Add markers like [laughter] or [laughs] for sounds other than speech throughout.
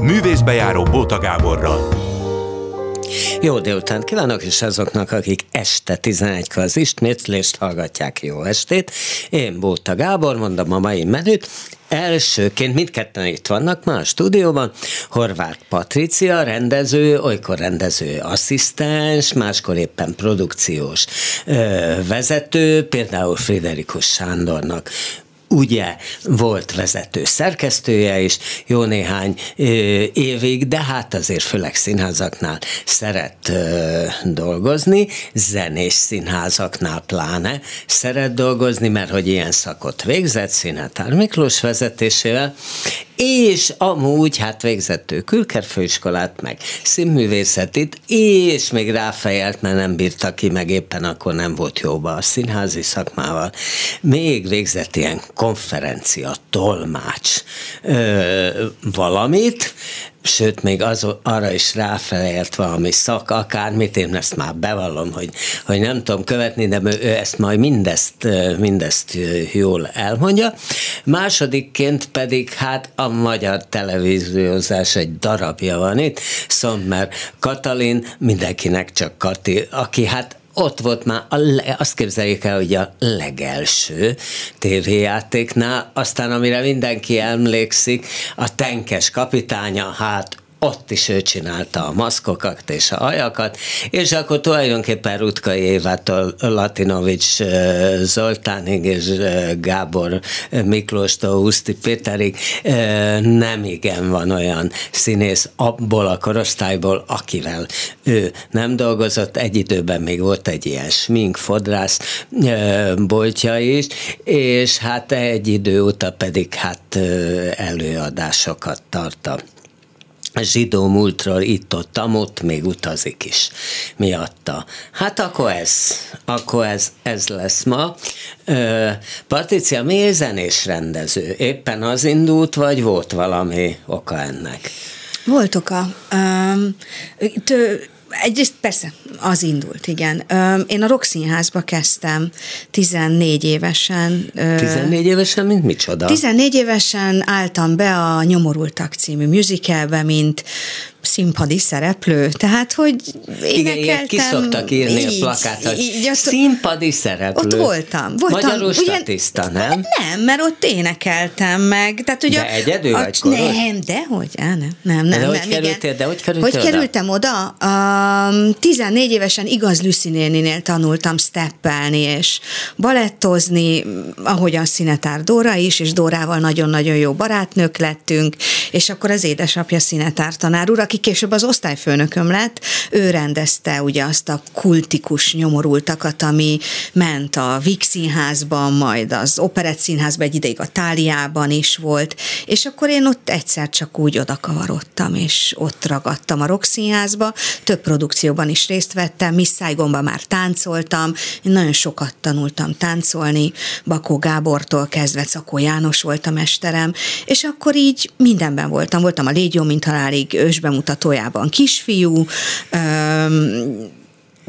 Művészbejáró Bóta Gáborral. Jó délután kívánok, és azoknak, akik este 11-kor az ismétlést hallgatják, jó estét. Én Bóta Gábor, mondom a mai menüt. Elsőként mindketten itt vannak már a stúdióban. Horváth Patricia, rendező, olykor rendező asszisztens, máskor éppen produkciós ö, vezető, például Friderikus Sándornak ugye volt vezető szerkesztője is jó néhány évig, de hát azért főleg színházaknál szeret dolgozni, zenés színházaknál pláne szeret dolgozni, mert hogy ilyen szakot végzett Színetár Miklós vezetésével, és amúgy hát végzett ő külkerfőiskolát, meg színművészetit, és még ráfejelt, mert nem bírta ki, meg éppen akkor nem volt jóba a színházi szakmával. Még végzett ilyen konferencia, tolmács ö, valamit, sőt, még az, arra is ráfelelt valami szak, akármit, én ezt már bevallom, hogy, hogy nem tudom követni, de ő ezt majd mindezt, mindezt jól elmondja. Másodikként pedig hát a magyar televíziózás egy darabja van itt, Szommer Katalin, mindenkinek csak Kati, aki hát ott volt már, a le, azt képzeljük el, hogy a legelső tévéjátéknál, aztán amire mindenki emlékszik, a tenkes kapitánya, hát ott is ő csinálta a maszkokat és a ajakat, és akkor tulajdonképpen Rutka Évától Latinovics Zoltánig és Gábor Miklóstól Uszti Péterig nem igen van olyan színész abból a korosztályból, akivel ő nem dolgozott. Egy időben még volt egy ilyen smink, fodrász boltja is, és hát egy idő óta pedig hát előadásokat tartam zsidó múltról itt-ott, amott még utazik is miatta. Hát akkor ez, akkor ez, ez lesz ma. Patricia, miért zenés rendező? Éppen az indult, vagy volt valami oka ennek? Volt oka. Um, Egyrészt persze, az indult, igen. Én a Rock Színházba kezdtem 14 évesen. 14 évesen, mint micsoda? 14 évesen álltam be a Nyomorultak című musicalbe, mint színpadi szereplő, tehát hogy énekeltem. Igen, ki szoktak írni így, a plakátot. Így, azt, színpadi szereplő. Ott voltam. voltam Magyarul statiszta, nem? Nem, mert ott énekeltem meg. Tehát, hogy de a, egyedül a, vagy Nem, de hogy, á, nem, nem, nem. De hogy nem, kerültél, de hogy kerültél Hogy oda? kerültem oda? Um, 14 évesen igaz Lucy néninél tanultam steppelni és balettozni, ahogyan Színetár Dóra is, és Dórával nagyon-nagyon jó barátnők lettünk, és akkor az édesapja Színetár tanár úr, aki később az osztályfőnököm lett, ő rendezte ugye azt a kultikus nyomorultakat, ami ment a Vix színházban, majd az Operett színházban, egy ideig a Táliában is volt, és akkor én ott egyszer csak úgy oda kavarodtam, és ott ragadtam a Rock színházba, több produkcióban is részt vettem, Miss Saigonban már táncoltam, én nagyon sokat tanultam táncolni, Bakó Gábortól kezdve Szakó János volt a mesterem, és akkor így mindenben voltam, voltam a Légyó, mint halálig ősbemutató bemutatójában kisfiú,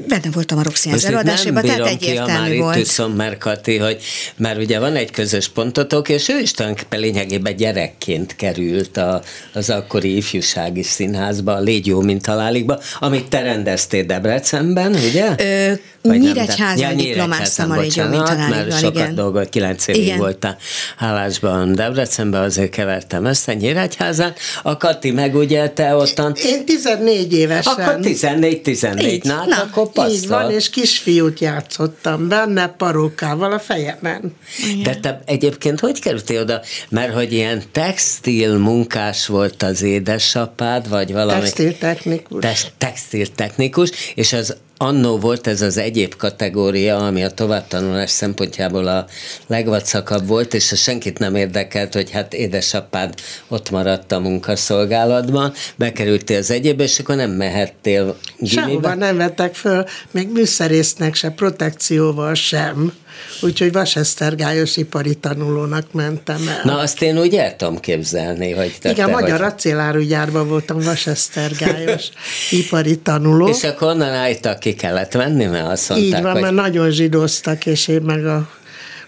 benne voltam a Roxy előadásában, tehát egyértelmű volt. Itt mert Kati, hogy már ugye van egy közös pontotok, és ő is tulajdonképpen lényegében gyerekként került a, az akkori ifjúsági színházba, a Légy jó, mint találikba, amit te rendeztél Debrecenben, ugye? Ö, Nyíregyházan ja, diplomáztam a Légy jó, mint találikban, mert sokat igen. dolgot, kilenc évig igen. voltál hálásban Debrecenben, azért kevertem össze Nyíregyházán. A Kati meg ugye te ottan... Én 14 évesen. Akkor 14-14, na, na, akkor tapasztal. Így van, és kisfiút játszottam benne parókával a fejemen. Igen. De te egyébként hogy kerültél oda? Mert hogy ilyen textil munkás volt az édesapád, vagy valami... Textiltechnikus. Te- textiltechnikus, és az annó volt ez az egyéb kategória, ami a továbbtanulás szempontjából a legvacakabb volt, és a senkit nem érdekelt, hogy hát édesapád ott maradt a munkaszolgálatban, bekerültél az egyéb, és akkor nem mehettél gimibe. Sehova nem vettek föl, még műszerésznek se, protekcióval sem. Úgyhogy Vasesztergályos ipari tanulónak mentem el. Na, azt én úgy el tudom képzelni, hogy te Igen, te magyar vagy... acélárugyárban voltam Vasesztergályos [laughs] ipari tanuló. És akkor onnan álltak, ki kellett venni, mert azt mondták, Így van, hogy... mert nagyon zsidóztak, és én meg a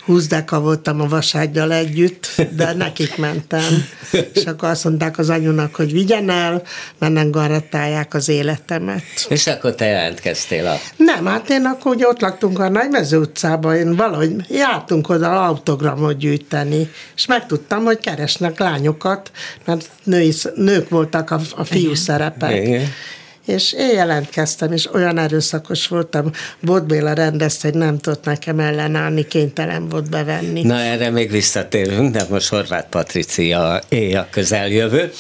20 deka voltam a vasággyal együtt, de nekik mentem. És akkor azt mondták az anyunak, hogy vigyen el, mert nem garantálják az életemet. És akkor te jelentkeztél a... Nem, hát én akkor ugye ott laktunk a Nagymező utcában, én valahogy jártunk oda autogramot gyűjteni, és megtudtam, hogy keresnek lányokat, mert női, nők voltak a, a fiú Igen. szerepek. Igen és én jelentkeztem, és olyan erőszakos voltam. Bot Béla rendezte, hogy nem tudott nekem ellenállni, kénytelen volt bevenni. Na erre még visszatérünk, de most Horváth Patricia éj a közeljövő.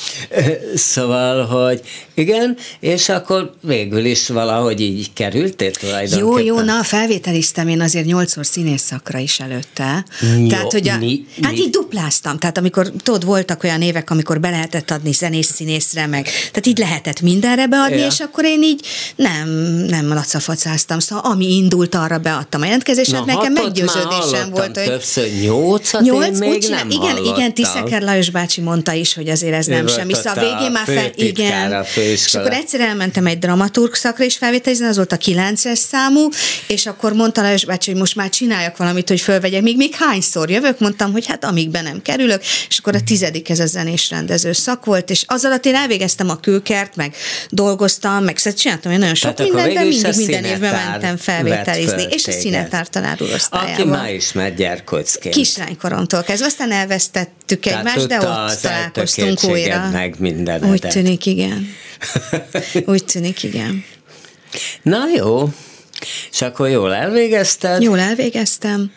Szóval, hogy igen, és akkor végül is valahogy így kerültél tulajdonképpen. Jó, jó, na felvételiztem én azért nyolcszor színész szakra is előtte. Jó, tehát, hogy a, mi, hát mi? így dupláztam, tehát amikor tudod, voltak olyan évek, amikor be lehetett adni zenész színészre, meg, tehát így lehetett mindenre beadni, ja és akkor én így nem, nem lacafacáztam, szóval ami indult, arra beadtam a jelentkezéset, Na, nekem meggyőződésem volt, hogy... többször nyolcat, nyolc, én még nem Igen, hallottam. igen, Tiszeker Lajos bácsi mondta is, hogy azért ez ő nem semmi, szóval a végén már fel, igen, és akkor egyszer elmentem egy dramaturg szakra is felvételizni, az volt a 9-es számú, és akkor mondta Lajos bácsi, hogy most már csináljak valamit, hogy fölvegyek, még, még hányszor jövök, mondtam, hogy hát amíg be nem kerülök, és akkor a tizedik ez a zenés rendező szak volt, és az alatt én elvégeztem a kőkert, meg dolgoztam, meg szóval csináltam én nagyon sok mindent, de mindig minden évben mentem felvételizni. És a színetár tanárul osztályában. Aki már ismert gyerkocként. Kislánykoromtól kezdve, aztán elvesztettük Tehát egymást, de ott találkoztunk újra. meg minden. Úgy tűnik, igen. [laughs] Úgy tűnik, igen. Na jó, és akkor jól elvégezted? Jól elvégeztem.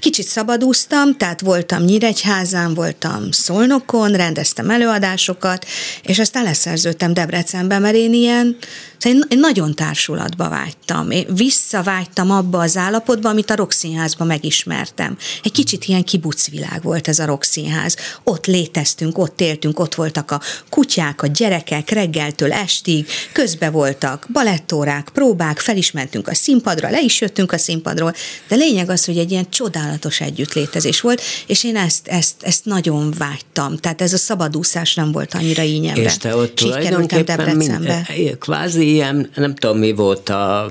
Kicsit szabadúztam, tehát voltam Nyíregyházán, voltam Szolnokon, rendeztem előadásokat, és aztán leszerződtem Debrecenbe, mert én ilyen Szóval én nagyon társulatba vágytam. Én visszavágytam abba az állapotba, amit a Rokszínházban megismertem. Egy kicsit ilyen kibucvilág volt ez a Rokszínház. Ott léteztünk, ott éltünk, ott voltak a kutyák, a gyerekek reggeltől estig, közbe voltak balettórák, próbák, felismentünk a színpadra, le is jöttünk a színpadról, de lényeg az, hogy egy ilyen csodálatos együttlétezés volt, és én ezt, ezt, ezt nagyon vágytam. Tehát ez a szabadúszás nem volt annyira ínyemre. És te ott és tulajdonképpen minden, kvázi ilyen, nem tudom mi volt a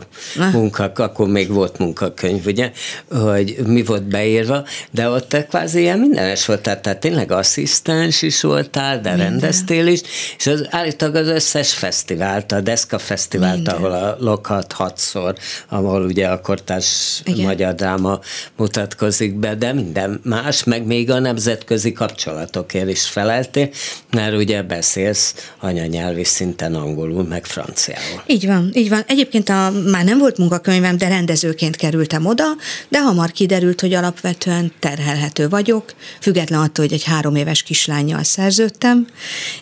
munka, akkor még volt munkakönyv, ugye, hogy mi volt beírva, de ott te kvázi ilyen mindenes voltál, tehát tényleg asszisztens is voltál, de Minden. rendeztél is, és az állítólag az összes fesztivált, a Deszka fesztivált, Minden. ahol a Lokhat hatszor, ahol ugye a kortárs Igen. magyar dráma mutatkozik be, de minden más, meg még a nemzetközi kapcsolatokért is feleltél, mert ugye beszélsz anyanyelvi szinten angolul, meg franciául. Így van, így van. Egyébként a, már nem volt munkakönyvem, de rendezőként kerültem oda, de hamar kiderült, hogy alapvetően terhelhető vagyok, független attól, hogy egy három éves kislányjal szerződtem,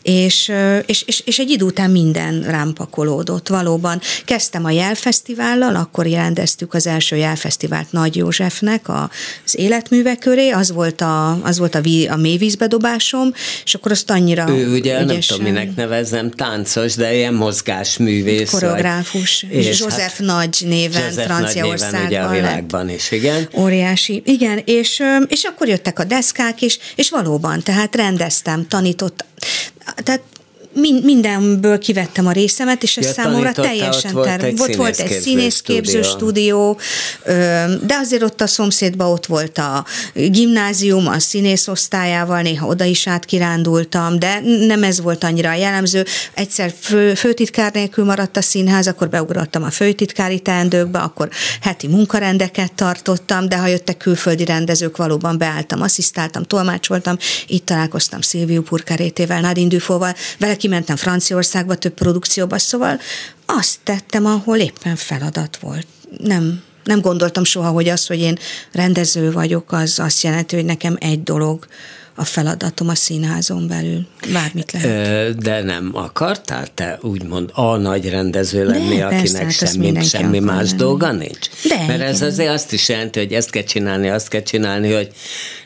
és, és, és, és egy idő után minden rám pakolódott. Valóban kezdtem a Jelfesztivállal, akkor jelenteztük az első Jelfesztivált Nagy Józsefnek az életművek köré, az volt a, az volt a, ví, a mélyvízbedobásom, és akkor azt annyira Ő ugye, ügyesen... nem tudom, minek nevezem, táncos, de ilyen mozgásművész művész. Koreográfus. És József hát, Nagy néven Franciaországban. Ugye a világban is, igen. Óriási. Igen, és, és akkor jöttek a deszkák is, és valóban, tehát rendeztem, tanítottam. Tehát mindenből kivettem a részemet, és ez ja, számomra teljesen ott volt, egy ott volt egy színészképző stúdió, de azért ott a szomszédban ott volt a gimnázium, a színész osztályával, néha oda is átkirándultam, de nem ez volt annyira jellemző. Egyszer fő, főtitkár nélkül maradt a színház, akkor beugrottam a főtitkári teendőkbe, akkor heti munkarendeket tartottam, de ha jöttek külföldi rendezők, valóban beálltam, asszisztáltam, tolmácsoltam, itt találkoztam Szilviu Purkarétével, Nadine Dufóval, vele kimentem Franciaországba több produkcióba, szóval azt tettem, ahol éppen feladat volt. Nem, nem gondoltam soha, hogy az, hogy én rendező vagyok, az azt jelenti, hogy nekem egy dolog a feladatom a színházon belül. Bármit lehet. De nem akartál te úgymond a nagy rendező lenni, De, akinek persze, hát semmi, semmi más lenni. dolga nincs? De, Mert igen. ez azért azt is jelenti, hogy ezt kell csinálni, azt kell csinálni, hogy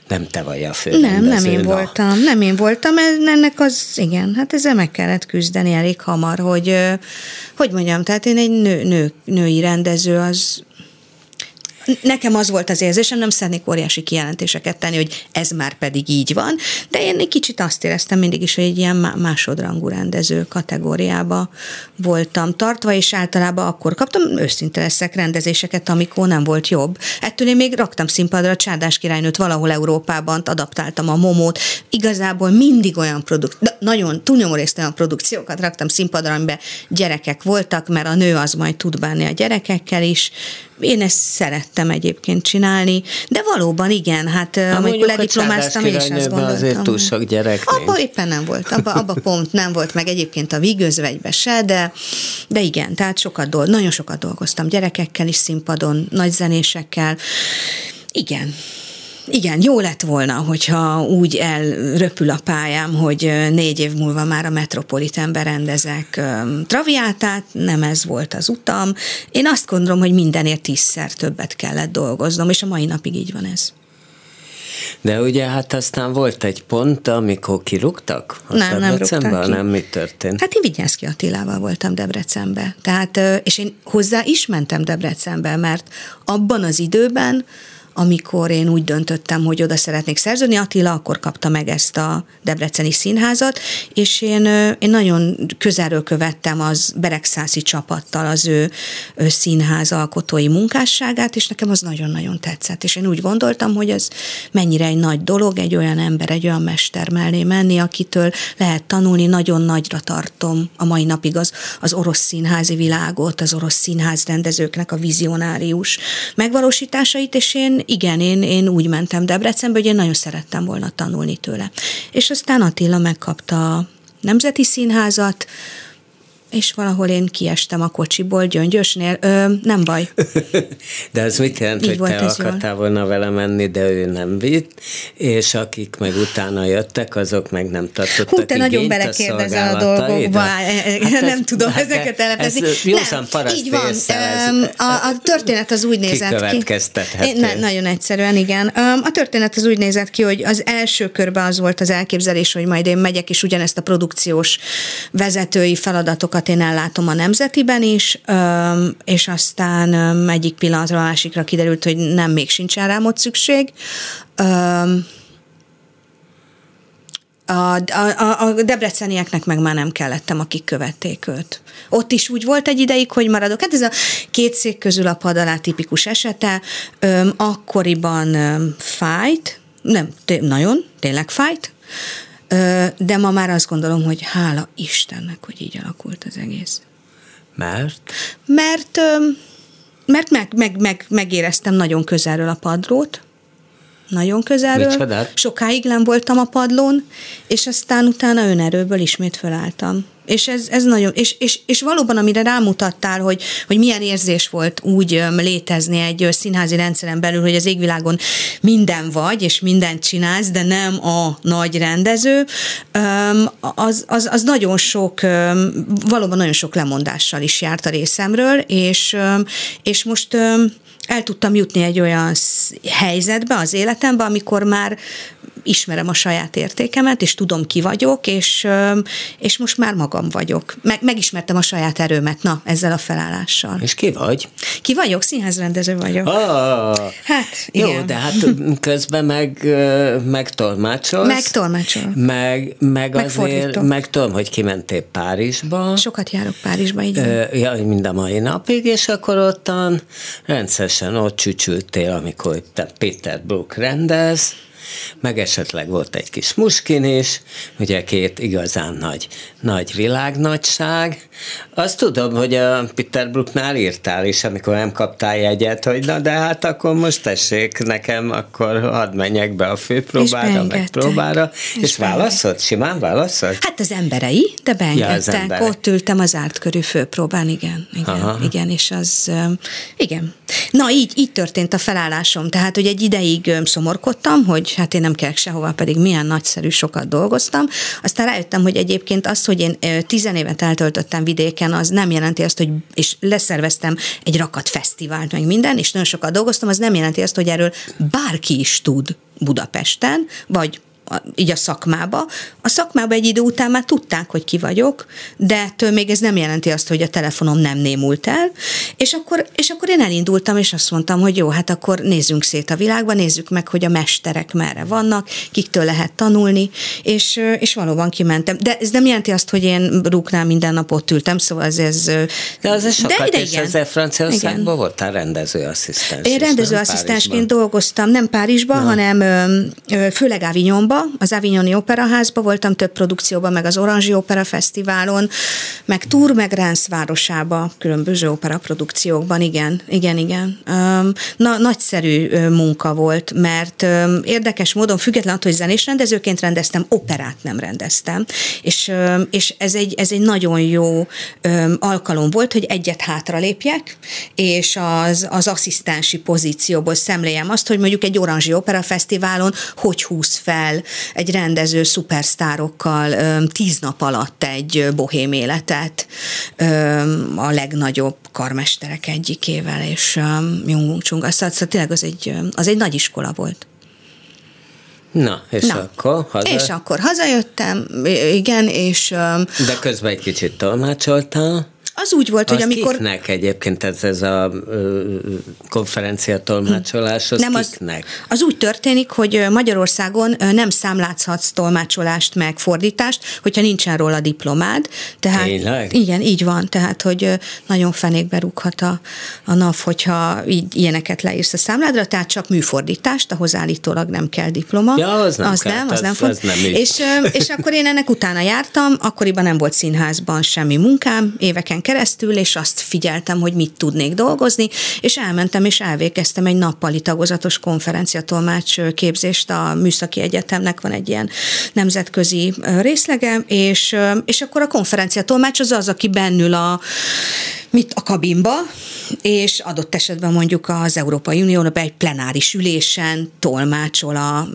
nem te vagy a fő Nem, nem én na. voltam, nem én voltam, ennek az, igen, hát ezzel meg kellett küzdeni elég hamar, hogy, hogy mondjam, tehát én egy nő, nő, női rendező, az nekem az volt az érzésem, nem szeretnék óriási kijelentéseket tenni, hogy ez már pedig így van, de én egy kicsit azt éreztem mindig is, hogy egy ilyen másodrangú rendező kategóriába voltam tartva, és általában akkor kaptam őszinte leszek rendezéseket, amikor nem volt jobb. Ettől én még raktam színpadra a Csárdás királynőt valahol Európában, adaptáltam a momót. Igazából mindig olyan produkt, nagyon túlnyomó részt olyan produkciókat raktam színpadra, amiben gyerekek voltak, mert a nő az majd tud bánni a gyerekekkel is, én ezt szerettem egyébként csinálni, de valóban igen, hát ha amikor lediplomáztam, én is azt gondoltam. azért túl sok gyerek Abba éppen nem volt, abba, abba pont nem volt, meg egyébként a vigőzvegybe se, de, de igen, tehát sokat dolg, nagyon sokat dolgoztam gyerekekkel is színpadon, nagy zenésekkel, igen, igen, jó lett volna, hogyha úgy elröpül a pályám, hogy négy év múlva már a Metropolitanben rendezek traviátát, nem ez volt az utam. Én azt gondolom, hogy mindenért tízszer többet kellett dolgoznom, és a mai napig így van ez. De ugye hát aztán volt egy pont, amikor kirúgtak? Nem, nem rúgtak ki. Nem, mi történt? Hát én Vigyánszki Attilával voltam Debrecenbe. Tehát, és én hozzá is mentem Debrecenbe, mert abban az időben amikor én úgy döntöttem, hogy oda szeretnék szerződni, Attila akkor kapta meg ezt a Debreceni színházat, és én, én nagyon közelről követtem az Beregszászi csapattal az ő, ő színház alkotói munkásságát, és nekem az nagyon-nagyon tetszett, és én úgy gondoltam, hogy ez mennyire egy nagy dolog, egy olyan ember, egy olyan mester mellé menni, akitől lehet tanulni, nagyon nagyra tartom a mai napig az, az orosz színházi világot, az orosz színház rendezőknek a vizionárius megvalósításait, és én igen, én, én úgy mentem Debrecenbe, hogy én nagyon szerettem volna tanulni tőle. És aztán Attila megkapta a Nemzeti Színházat, és valahol én kiestem a kocsiból Gyöngyösnél. Ö, nem baj. [laughs] de ez mit jelent, Így hogy te akartál volna vele menni, de ő nem vitt, és akik meg utána jöttek, azok meg nem tartottak Hú, te nagyon belekérdezel a, a dolgokba. Hát [laughs] nem ez, tudom hát ezeket elemezni. Ez józan így van. Ez, a, a történet az úgy nézett ki. Én, ne, nagyon egyszerűen, igen. A történet az úgy nézett ki, hogy az első körben az volt az elképzelés, hogy majd én megyek, és ugyanezt a produkciós vezetői feladatokat dolgokat én ellátom a Nemzetiben is, és aztán egyik pillanatra a másikra kiderült, hogy nem, még sincsen rám ott szükség. A, a, a debrecenieknek meg már nem kellettem, akik követték őt. Ott is úgy volt egy ideig, hogy maradok. Hát ez a két szék közül a pad alá tipikus esete. Öm, akkoriban öm, fájt, nem, té- nagyon, tényleg fájt, de ma már azt gondolom, hogy hála Istennek, hogy így alakult az egész. Mert? Mert, mert meg, meg, meg, megéreztem nagyon közelről a padlót, nagyon közelről. Micsodát? Sokáig nem voltam a padlón, és aztán utána önerőből ismét fölálltam. És ez, ez nagyon, és, és, és valóban, amire rámutattál, hogy, hogy milyen érzés volt úgy létezni egy színházi rendszeren belül, hogy az égvilágon minden vagy, és mindent csinálsz, de nem a nagy rendező, az, az, az nagyon sok, valóban nagyon sok lemondással is járt a részemről, és, és most el tudtam jutni egy olyan helyzetbe az életembe, amikor már ismerem a saját értékemet, és tudom, ki vagyok, és, és most már magam vagyok. Meg, megismertem a saját erőmet, na, ezzel a felállással. És ki vagy? Ki vagyok? Színházrendező vagyok. Oh, hát, igen. Jó, de hát közben meg, meg tolmácsolsz. Meg. Meg, meg, azért, meg tudom, hogy kimentél Párizsba. Sokat járok Párizsba, így ja, mind a mai napig, és akkor ottan rendszeresen ott csücsültél, amikor te Peter Brook rendez, meg esetleg volt egy kis muskin is, ugye két igazán nagy, nagy világnagyság. Azt tudom, hogy a Peter Brooknál írtál is, amikor nem kaptál jegyet, hogy na de hát akkor most tessék nekem, akkor hadd menjek be a főpróbára, meg próbára, és, és válaszolt? Simán válaszolt? Hát az emberei, de beengedtek. Ja, Ott ültem az ártkörű főpróbán, igen. Igen, Aha. igen és az, igen. Na, így, így történt a felállásom. Tehát, hogy egy ideig szomorkodtam, hogy hát én nem kellek sehova, pedig milyen nagyszerű sokat dolgoztam. Aztán rájöttem, hogy egyébként az, hogy én tizenévet eltöltöttem vidéken, az nem jelenti azt, hogy és leszerveztem egy rakat fesztivált, meg minden, és nagyon sokat dolgoztam, az nem jelenti azt, hogy erről bárki is tud Budapesten, vagy a, így a szakmába. A szakmába egy idő után már tudták, hogy ki vagyok, de ettől még ez nem jelenti azt, hogy a telefonom nem némult el, és akkor, és akkor én elindultam, és azt mondtam, hogy jó, hát akkor nézzünk szét a világba, nézzük meg, hogy a mesterek merre vannak, kiktől lehet tanulni, és, és valóban kimentem. De ez nem jelenti azt, hogy én rúgnál minden nap ott ültem, szóval ez... ez de az sokat, de, de és ezzel Franciaországban voltál rendezőasszisztens. Én rendezőasszisztensként dolgoztam, nem Párizsban, Na. hanem főleg Avignonba, az Avignoni Operaházba voltam több produkcióban, meg az Orange Opera Fesztiválon, meg Tour, meg Ránsz városába, különböző operaprodukciókban, igen, igen, igen. Na, nagyszerű munka volt, mert érdekes módon, független attól, hogy zenés rendezőként rendeztem, operát nem rendeztem, és, és ez, egy, ez egy nagyon jó alkalom volt, hogy egyet hátralépjek, és az, az asszisztensi pozícióból szemléljem azt, hogy mondjuk egy Orange Opera Fesztiválon hogy húz fel egy rendező szupersztárokkal tíz nap alatt egy bohém életet a legnagyobb karmesterek egyikével, és Jung Chung. Azt, azt tényleg az egy, az egy nagy iskola volt. Na, és Na. akkor haza... És akkor hazajöttem, igen, és... De közben egy kicsit tolmácsoltál. Az úgy volt, az hogy amikor... kiknek egyébként ez, ez a ö, konferencia tolmácsolás, az nem, kiknek? Az, az úgy történik, hogy Magyarországon nem számlátszhatsz tolmácsolást meg fordítást, hogyha nincsen róla diplomád. Tehát, Tényleg? Igen, így van. Tehát, hogy nagyon fenékbe rúghat a, a NAV, hogyha így, ilyeneket leírsz a számládra, tehát csak műfordítást, ahhoz állítólag nem kell diploma. Ja, az nem az kell, nem, az, nem, az nem és, és akkor én ennek utána jártam, akkoriban nem volt színházban semmi munkám, éveken keresztül, és azt figyeltem, hogy mit tudnék dolgozni, és elmentem és elvégeztem egy nappali tagozatos konferenciatolmács képzést a Műszaki Egyetemnek van egy ilyen nemzetközi részlege, és, és akkor a konferenciatolmács az az, aki bennül a mit a kabinba, és adott esetben mondjuk az Európai Uniónak egy plenáris ülésen tolmácsol a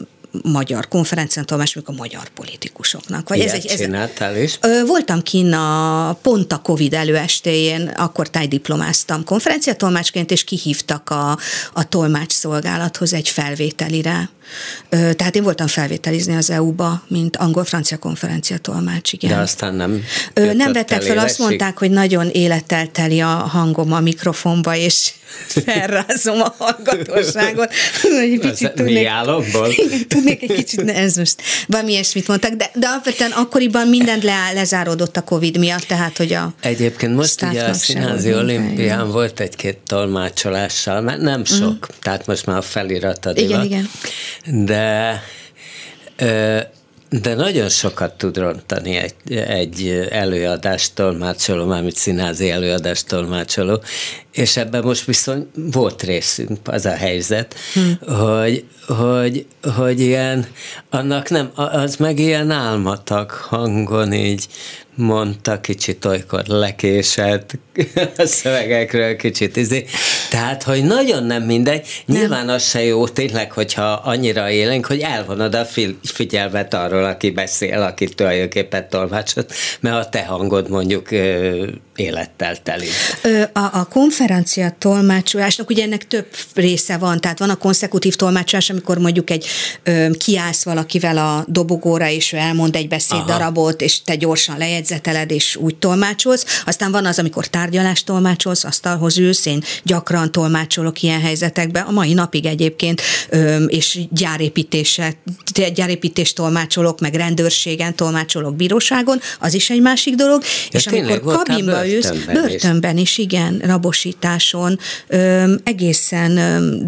magyar konferencián, más a magyar politikusoknak. Vagy ez egy, csináltál is? Voltam kinn a, pont a Covid előestéjén, akkor tájdiplomáztam konferenciatolmácsként, és kihívtak a, a tolmács szolgálathoz egy felvételire. Tehát én voltam felvételizni az EU-ba, mint angol-francia konferencia tolmács, igen. De aztán nem Nem vettek fel, azt mondták, hogy nagyon élettel teli a hangom a mikrofonba, és [laughs] felrázom a hallgatóságot. Egy picit tudnék, mi álomból? [laughs] tudnék egy kicsit, ne, ez most valami ilyesmit mondtak, de, de alapvetően akkoriban mindent le, lezáródott a Covid miatt, tehát hogy a Egyébként most ugye a Színházi Olimpián volt egy-két tolmácsolással, mert nem sok, mm. tehát most már a feliratad Igen, igen de de nagyon sokat tud rontani egy, egy előadást tolmácsoló, mármint színházi előadást tolmácsoló, és ebben most viszont volt részünk, az a helyzet, hm. hogy, hogy, hogy ilyen, annak nem, az meg ilyen álmatag hangon így mondta, kicsit olykor lekésett [laughs] a szövegekről, kicsit izé. Tehát, hogy nagyon nem mindegy. Nyilván nem. az se jó tényleg, hogyha annyira élénk, hogy elvonod a figyelmet arról, aki beszél, aki tulajdonképpen tolmácsot, mert a te hangod mondjuk élettel teli. A, a konferencia tolmácsolásnak ugye ennek több része van, tehát van a konszekutív tolmácsolás, amikor mondjuk egy ö, kiállsz valakivel a dobogóra, és ő elmond egy beszéddarabot, és te gyorsan lejegyzeteled, és úgy tolmácsolsz. Aztán van az, amikor tárgyalást tolmácsolsz, asztalhoz ülsz, én gyakran tolmácsolok ilyen helyzetekben, a mai napig egyébként, ö, és gyárépítése, gyárépítést tolmácsolok, meg rendőrségen tolmácsolok bíróságon, az is egy másik dolog. Ja, és amikor kabinba ülsz, börtönben is, igen, rabosításon, ö, egészen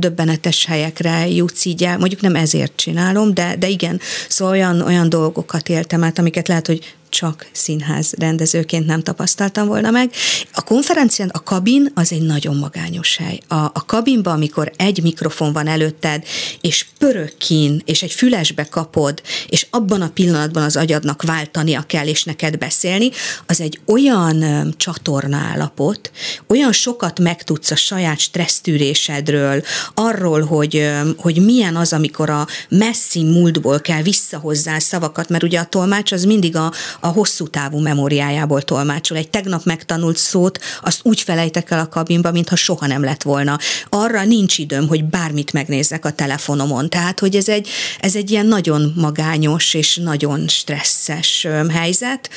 döbbenetes helyekre jutsz így el. Mondjuk nem ezért csinálom, de, de igen, szóval olyan, olyan dolgokat éltem át, amiket lehet, hogy csak színház rendezőként nem tapasztaltam volna meg. A konferencián a kabin az egy nagyon magányos hely. A, a kabinban, amikor egy mikrofon van előtted, és pörög és egy fülesbe kapod, és abban a pillanatban az agyadnak váltania kell, és neked beszélni, az egy olyan csatornállapot, olyan sokat megtudsz a saját stressztűrésedről, arról, hogy, hogy milyen az, amikor a messzi múltból kell visszahozzá szavakat, mert ugye a tolmács az mindig a, a hosszú távú memóriájából tolmácsol. Egy tegnap megtanult szót, azt úgy felejtek el a kabinba, mintha soha nem lett volna. Arra nincs időm, hogy bármit megnézzek a telefonomon. Tehát, hogy ez egy, ez egy ilyen nagyon magányos és nagyon stresszes helyzet.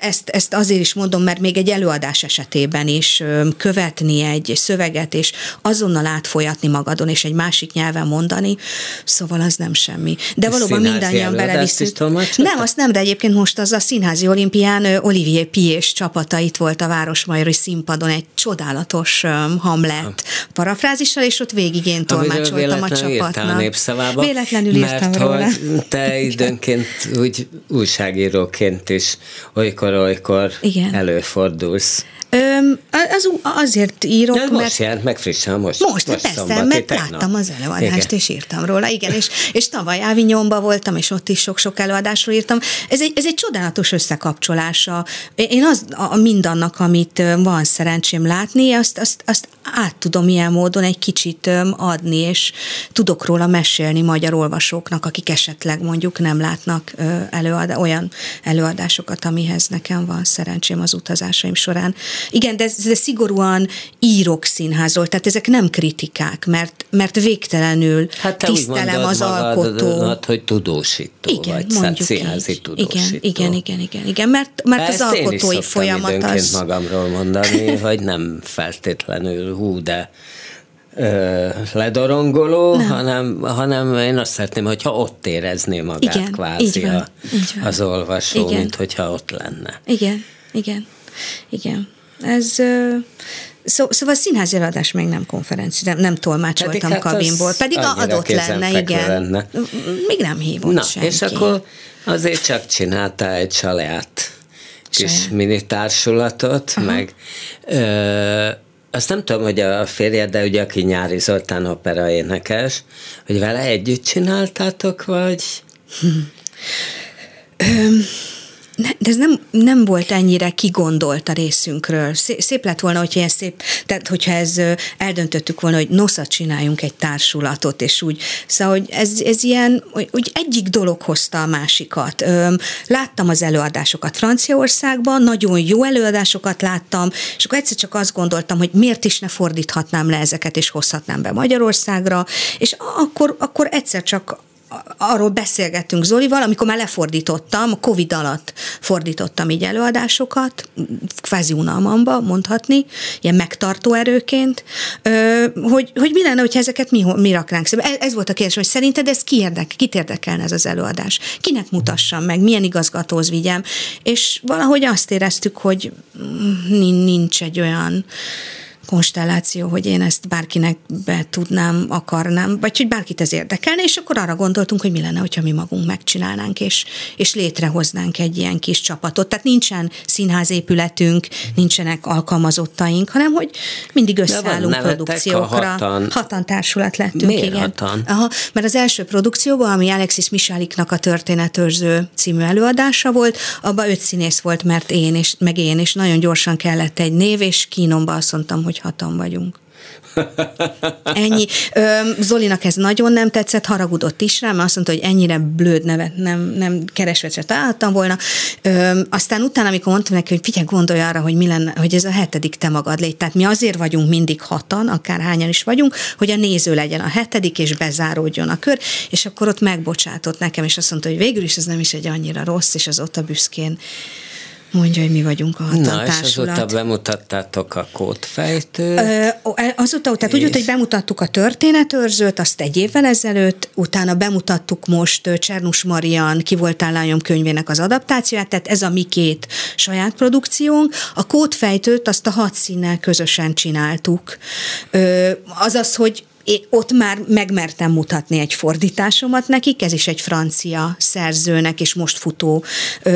Ezt, ezt azért is mondom, mert még egy előadás esetében is követni egy szöveget, és azonnal átfolyatni magadon, és egy másik nyelven mondani, szóval az nem semmi. De valóban mindannyian beleviszünk. Nem, azt nem, de egyébként most az a színházi olimpián Olivier Piés csapata itt volt a Városmajori színpadon egy csodálatos Hamlet parafrázissal, és ott végig én tolmácsoltam a csapatnak. népszavába, Véletlenül írtam mert róla. hogy te [laughs] időnként úgy újságíróként is olykor-olykor előfordulsz. Öm, az, azért írok, De mert... most jelent meg frissen, most, Most, most persze, szombati, mert tegnap. láttam az előadást, Igen. és írtam róla, igen, és, és tavaly Ávinyomba voltam, és ott is sok-sok előadásról írtam. Ez egy, ez egy csodálatos összekapcsolása. Én az, a, mindannak, amit van szerencsém látni, azt, azt, azt át tudom ilyen módon egy kicsit adni, és tudok róla mesélni magyar olvasóknak, akik esetleg mondjuk nem látnak előad, olyan előadásokat, amihez nekem van szerencsém az utazásaim során. Igen, de, de szigorúan írok színházról, tehát ezek nem kritikák, mert, mert végtelenül Hát te úgy tisztelem mondod az alkotó. magadat, hogy tudósító Igen, vagy, mondjuk színházi így. tudósító. Igen, igen, igen, igen, igen, mert, mert az alkotói folyamat az... magamról mondani, [laughs] hogy nem feltétlenül hú, de ö, ledorongoló, hanem, hanem én azt szeretném, hogyha ott érezné magát Igen, kvázi így van, a, így van. az olvasó, Igen. mint hogyha ott lenne. Igen, igen, igen. Ez... Szó, szóval színházi előadás még nem konferencia, nem, nem tolmácsoltam Pedig hát kabinból, pedig annyira adott lenne, igen. lenne. Még nem hívott Na, senki. és akkor azért csak csináltál egy saját kis Saját. mini társulatot, Aha. meg ö, azt nem tudom, hogy a férjed, de ugye aki Nyári Zoltán opera énekes, hogy vele együtt csináltátok, vagy? Ne, de ez nem, nem volt ennyire kigondolt a részünkről. Szép, szép lett volna, hogyha ilyen szép, tehát hogyha ez eldöntöttük volna, hogy nosza csináljunk egy társulatot, és úgy, szóval, hogy ez, ez ilyen, hogy, egyik dolog hozta a másikat. Láttam az előadásokat Franciaországban, nagyon jó előadásokat láttam, és akkor egyszer csak azt gondoltam, hogy miért is ne fordíthatnám le ezeket, és hozhatnám be Magyarországra, és akkor, akkor egyszer csak arról beszélgettünk Zolival, amikor már lefordítottam, a Covid alatt fordítottam így előadásokat, kvázi unalmamba mondhatni, ilyen megtartó erőként, hogy, hogy mi lenne, hogyha ezeket mi, mi raknánk szembe. Ez, ez volt a kérdés, hogy szerinted ez ki érdek, kit érdekelne ez az előadás? Kinek mutassam meg, milyen igazgatóhoz vigyem? És valahogy azt éreztük, hogy nincs egy olyan konstelláció, hogy én ezt bárkinek be tudnám, akarnám, vagy hogy bárkit ez érdekelne, és akkor arra gondoltunk, hogy mi lenne, hogyha mi magunk megcsinálnánk, és, és létrehoznánk egy ilyen kis csapatot. Tehát nincsen színházépületünk, nincsenek alkalmazottaink, hanem hogy mindig összeállunk produkciókra. hatan. hatan társulat lettünk, Miért igen. hatan? Aha, mert az első produkcióban, ami Alexis Misáliknak a Történetőrző című előadása volt, abban öt színész volt, mert én és meg én, és nagyon gyorsan kellett egy név, és kínomba azt mondtam, hogy hatan vagyunk. Ennyi. Zolinak ez nagyon nem tetszett, haragudott is rám, mert azt mondta, hogy ennyire blöd nevet nem, nem keresve se találtam volna. Aztán utána, amikor mondtam neki, hogy figyelj, gondolj arra, hogy mi lenne, hogy ez a hetedik te magad légy. Tehát mi azért vagyunk mindig hatan, akár hányan is vagyunk, hogy a néző legyen a hetedik, és bezáródjon a kör, és akkor ott megbocsátott nekem, és azt mondta, hogy végül is ez nem is egy annyira rossz, és az ott a büszkén mondja, hogy mi vagyunk a hatan Na, és azóta bemutattátok a kódfejtőt. Ö, o- azóta, tehát úgy volt, hogy bemutattuk a történetőrzőt, azt egy évvel ezelőtt, utána bemutattuk most Csernus Marian, Ki voltál lányom könyvének az adaptációját, tehát ez a mi két saját produkciónk. A kódfejtőt azt a hat színnel közösen csináltuk. Ö, azaz, hogy ott már megmertem mutatni egy fordításomat nekik, ez is egy francia szerzőnek és most futó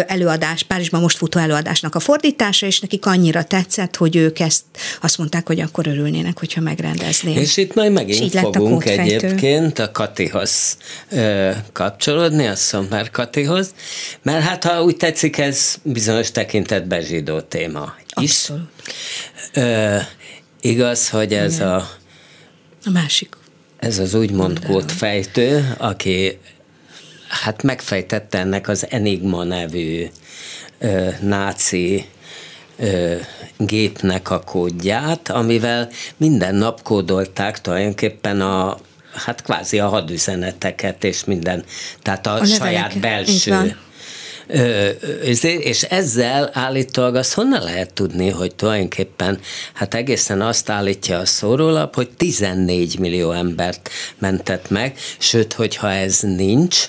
előadás, Párizsban most futó előadásnak a fordítása, és nekik annyira tetszett, hogy ők ezt azt mondták, hogy akkor örülnének, hogyha megrendeznék. És itt majd És megint a fogunk kódfejtő. egyébként a Katihoz ö, kapcsolódni, a Szomár Katihoz, mert hát ha úgy tetszik, ez bizonyos tekintetben zsidó téma is. Abszolút. Ö, igaz, hogy ez a A másik. ez az úgymond kódfejtő, aki hát megfejtette ennek az Enigma nevű ö, náci ö, gépnek a kódját, amivel minden nap kódolták tulajdonképpen a hát kvázi a hadüzeneteket és minden, tehát a, a saját belső és ezzel állítólag azt honnan lehet tudni, hogy tulajdonképpen hát egészen azt állítja a szórólap, hogy 14 millió embert mentett meg, sőt, hogyha ez nincs,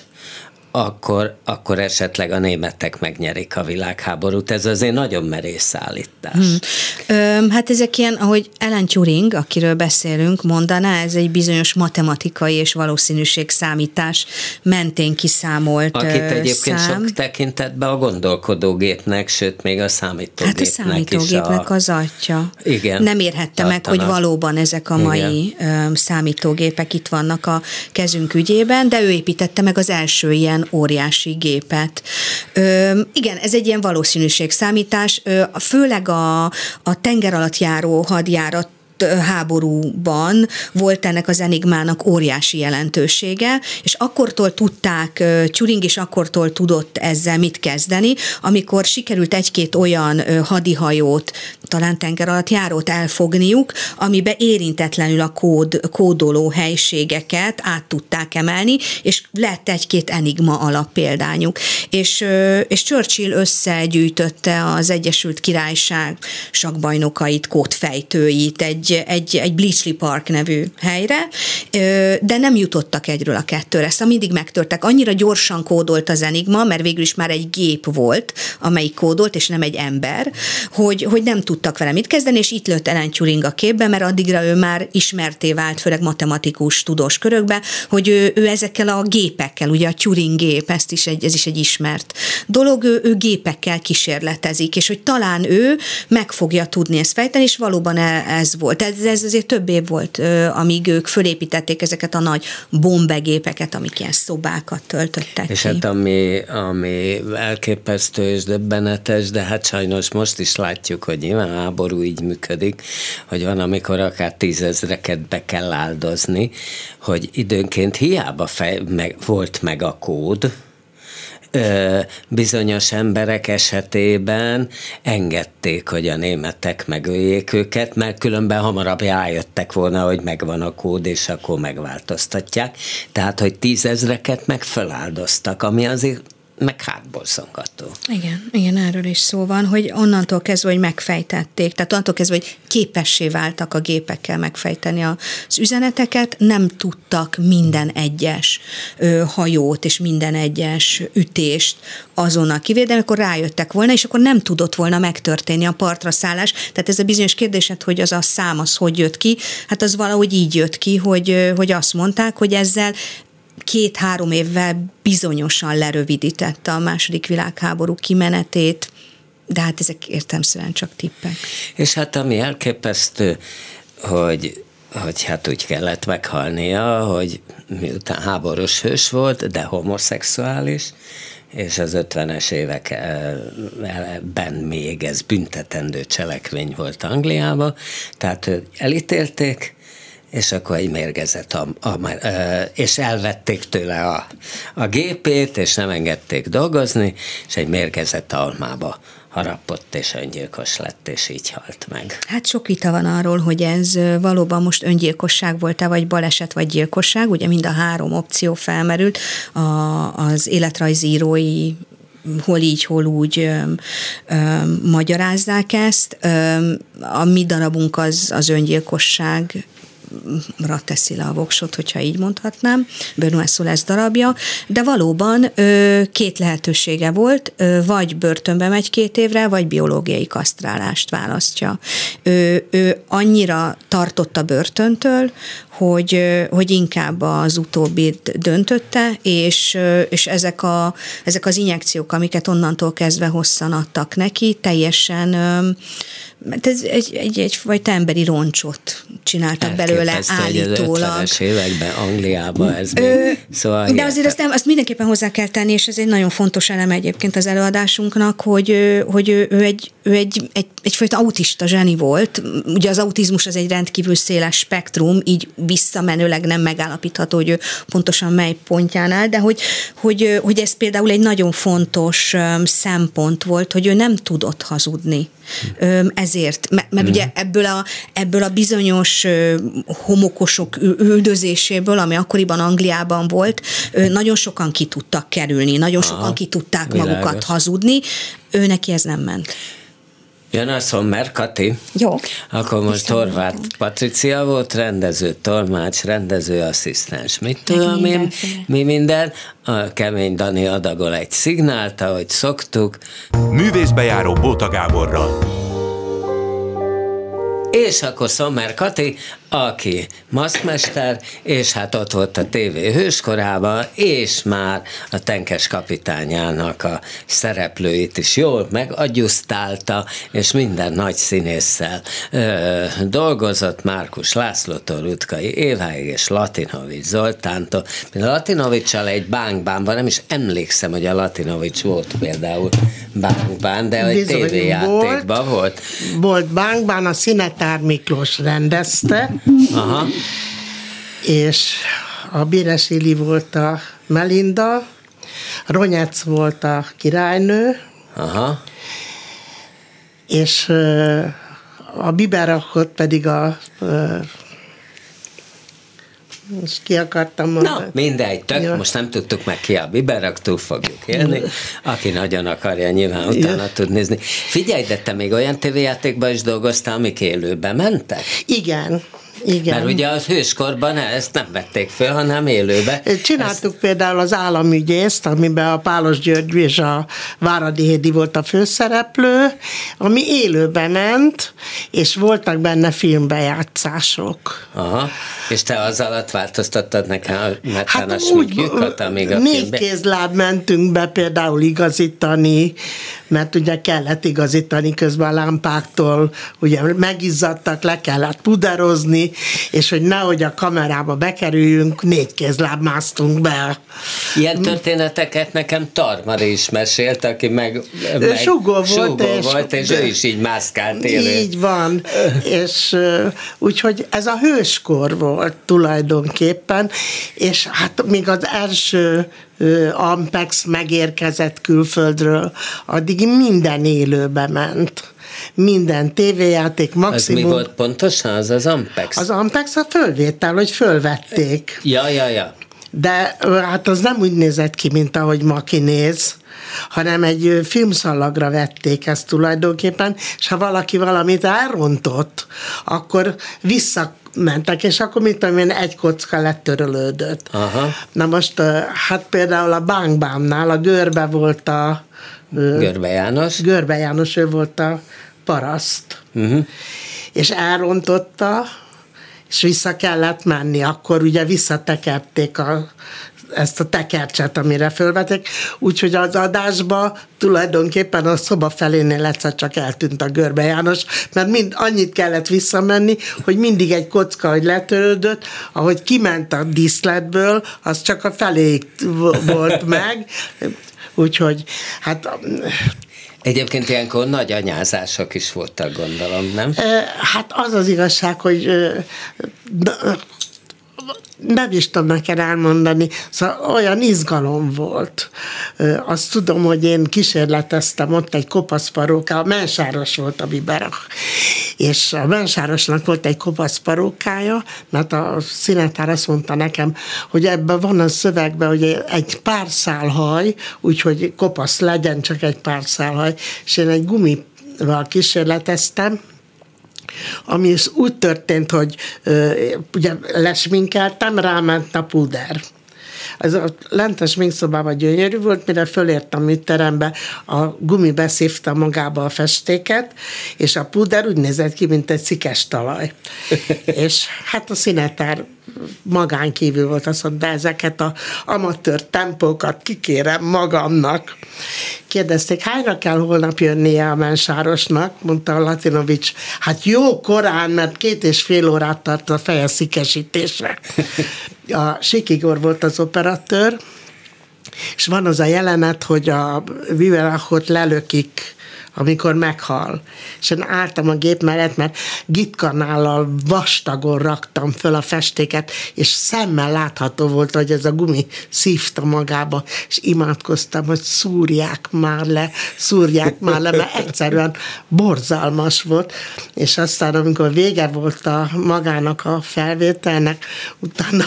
akkor, akkor esetleg a németek megnyerik a világháborút. Ez azért nagyon merész állítás. Hmm. Ö, hát ezek ilyen, ahogy Ellen Turing, akiről beszélünk, mondaná, ez egy bizonyos matematikai és valószínűség számítás mentén kiszámolt Akit egyébként szám. sok tekintetben a gondolkodógépnek, sőt még a számítógépnek Hát a számítógépnek a... az atya. Igen. Nem érhette meg, hogy valóban ezek a mai Igen. számítógépek itt vannak a kezünk ügyében, de ő építette meg az első ilyen ilyen óriási gépet. Ö, igen, ez egy ilyen valószínűségszámítás, ö, főleg a, a tenger alatt járó hadjárat háborúban volt ennek az enigmának óriási jelentősége, és akkortól tudták, Turing is akkortól tudott ezzel mit kezdeni, amikor sikerült egy-két olyan hadihajót, talán tenger alatt járót elfogniuk, amibe érintetlenül a kód, kódoló helységeket át tudták emelni, és lett egy-két enigma alappéldányuk. És, és Churchill összegyűjtötte az Egyesült Királyság sakbajnokait, kódfejtőit egy egy, Bleachley Park nevű helyre, de nem jutottak egyről a kettőre. Szóval mindig megtörtek. Annyira gyorsan kódolt az Enigma, mert végül is már egy gép volt, amelyik kódolt, és nem egy ember, hogy, hogy nem tudtak vele mit kezdeni, és itt lőtt Ellen Turing a képbe, mert addigra ő már ismerté vált, főleg matematikus tudós körökbe, hogy ő, ő ezekkel a gépekkel, ugye a Turing gép, ezt is egy, ez is egy ismert dolog, ő, ő gépekkel kísérletezik, és hogy talán ő meg fogja tudni ezt fejteni, és valóban e, ez volt ez, ez azért több év volt, amíg ők fölépítették ezeket a nagy bombegépeket, amik ilyen szobákat töltöttek És ki. hát ami, ami elképesztő és döbbenetes, de hát sajnos most is látjuk, hogy nyilván a háború így működik, hogy van, amikor akár tízezreket be kell áldozni, hogy időnként hiába fej, meg, volt meg a kód, bizonyos emberek esetében engedték, hogy a németek megöljék őket, mert különben hamarabb rájöttek volna, hogy megvan a kód, és akkor megváltoztatják. Tehát, hogy tízezreket meg feláldoztak, ami azért meg hátborzongató. Igen, igen, erről is szó van, hogy onnantól kezdve, hogy megfejtették, tehát onnantól kezdve, hogy képessé váltak a gépekkel megfejteni az üzeneteket, nem tudtak minden egyes ö, hajót és minden egyes ütést azonnal kivédeni, akkor rájöttek volna, és akkor nem tudott volna megtörténni a partra szállás. Tehát ez a bizonyos kérdésed, hogy az a szám az hogy jött ki, hát az valahogy így jött ki, hogy, hogy azt mondták, hogy ezzel két-három évvel bizonyosan lerövidítette a második világháború kimenetét, de hát ezek értelmszerűen csak tippek. És hát ami elképesztő, hogy hogy hát úgy kellett meghalnia, hogy miután háborús hős volt, de homoszexuális, és az 50-es években még ez büntetendő cselekmény volt Angliában, tehát elítélték, és akkor egy mérgezett, a, a, a, és elvették tőle a, a gépét, és nem engedték dolgozni, és egy mérgezett almába harapott, és öngyilkos lett, és így halt meg. Hát sok vita van arról, hogy ez valóban most öngyilkosság volt-e, vagy baleset, vagy gyilkosság. Ugye mind a három opció felmerült a, az életrajzírói hol így, hol úgy ö, ö, magyarázzák ezt. Ö, a mi darabunk az, az öngyilkosság teszi le a voksot, hogyha így mondhatnám, Benoît Szolesz darabja, de valóban ö, két lehetősége volt, ö, vagy börtönbe megy két évre, vagy biológiai kasztrálást választja. Ő, ő annyira tartott a börtöntől, hogy, hogy inkább az utóbbit döntötte, és, és ezek, a, ezek az injekciók, amiket onnantól kezdve hosszan adtak neki, teljesen mert ez egy, egy, egyfajta emberi roncsot csináltak belőle, belőle állítólag. 50-es években Angliában ez még, Ö, szóval De azért azt, nem, azt mindenképpen hozzá kell tenni, és ez egy nagyon fontos eleme egyébként az előadásunknak, hogy, hogy ő, ő, egy, ő egy, egy, egyfajta autista zseni volt. Ugye az autizmus az egy rendkívül széles spektrum, így visszamenőleg nem megállapítható, hogy ő pontosan mely pontján áll, de hogy, hogy, hogy ez például egy nagyon fontos szempont volt, hogy ő nem tudott hazudni. Öm, Ezért, mert, mert ugye ebből a, ebből a bizonyos homokosok üldözéséből, ami akkoriban Angliában volt, nagyon sokan ki tudtak kerülni, nagyon sokan ki tudták világos. magukat hazudni, ő neki ez nem ment. Jön a Sommer Kati. Jó. Akkor most Isten Horváth Patricia volt, rendező, tolmács, rendező, asszisztens. Mit tudom én, mi minden. A kemény Dani adagol egy szignált, ahogy szoktuk. Művészbejáró Bóta Gáborral. És akkor Sommer Kati, aki maszkmester, és hát ott volt a TV hőskorában, és már a tenkes kapitányának a szereplőit is jól megagyusztálta, és minden nagy színésszel ö, dolgozott, Márkus Lászlótól, Rutkai Éváig és Latinovics Zoltántól. Például Latinovicsal egy bánkbánban, nem is emlékszem, hogy a Latinovics volt például bánkbán, de egy tévéjátékban volt. Volt Bánkban, a Szinetár Miklós rendezte, Aha. és a Bíres Ili volt a Melinda, Ronyec volt a királynő, Aha. és a biberakot pedig a most ki akartam mondani. Na, mindegy, tök, Jó. most nem tudtuk meg ki a biberak, túl fogjuk élni. Aki nagyon akarja, nyilván utána tud nézni. Figyelj, de te még olyan tévéjátékban is dolgoztál, amik élőbe mentek? Igen, igen. Mert ugye az hőskorban ezt nem vették föl, hanem élőbe. Csináltuk például az államügyészt, amiben a Pálos György és a Váradi Hédi volt a főszereplő, ami élőben ment, és voltak benne filmbejátszások. Aha, és te az alatt változtattad nekem a Hát úgy, sminkjükat, amíg a négy filmbe... kézláb mentünk be például igazítani, mert ugye kellett igazítani közben a lámpáktól, ugye megizzadtak, le kellett puderozni, és hogy nehogy a kamerába bekerüljünk, négy kézláb másztunk be. Ilyen történeteket nekem Tarmari is mesélt, aki meg, meg sugó volt, sugó és- volt, és ő is így mászkált élő. Így van, [laughs] és úgyhogy ez a hőskor volt tulajdonképpen, és hát még az első Ampex megérkezett külföldről, addig minden élőbe ment. Minden tévéjáték, Az mi maximum. volt pontosan? Az az Ampex? Az Ampex a fölvétel, hogy fölvették. Ja, ja, ja. De hát az nem úgy nézett ki, mint ahogy ma kinéz, hanem egy filmszalagra vették ezt tulajdonképpen, és ha valaki valamit elrontott, akkor visszamentek, és akkor mit tudom én, egy kocka letörölődött. Aha. Na most, hát például a Bánkbámnál a görbe volt a Görbe János. Görbe János, ő volt a paraszt. Uh-huh. És elrontotta, és vissza kellett menni. Akkor ugye visszatekerték a, ezt a tekercset, amire fölvették, úgyhogy az adásba tulajdonképpen a szoba felénél egyszer csak eltűnt a Görbe János, mert mind annyit kellett visszamenni, hogy mindig egy kocka, hogy letörődött, ahogy kiment a díszletből, az csak a feléig volt [laughs] meg, úgyhogy hát Egyébként ilyenkor nagy anyázások is voltak, gondolom, nem? Hát az az igazság, hogy nem is tudom neked elmondani, szóval olyan izgalom volt. Azt tudom, hogy én kísérleteztem ott egy kopaszparóká, a mensáros volt a biberach, és a mensárosnak volt egy kopaszparókája, mert a színetár azt mondta nekem, hogy ebben van a szövegben, hogy egy pár szál haj, úgyhogy kopasz legyen csak egy pár szál haj, és én egy gumival kísérleteztem, ami úgy történt, hogy ugye lesminkeltem, ráment a puder. Az a lentes minkszobában gyönyörű volt, mire fölértem a terembe, a gumi beszívta magába a festéket, és a puder úgy nézett ki, mint egy szikes talaj. [laughs] és hát a színetár magán kívül volt, azt mondta, de ezeket a amatőr tempókat kikérem magamnak. Kérdezték, hányra kell holnap jönnie a mensárosnak, mondta a Latinovics. Hát jó korán, mert két és fél órát tart a feje szikesítésre. [laughs] A Sikigor volt az operatőr, és van az a jelenet, hogy a Viverachot lelökik amikor meghal. És én álltam a gép mellett, mert gitkanállal vastagon raktam föl a festéket, és szemmel látható volt, hogy ez a gumi szívta magába, és imádkoztam, hogy szúrják már le, szúrják már le, mert egyszerűen borzalmas volt, és aztán, amikor vége volt a magának a felvételnek, utána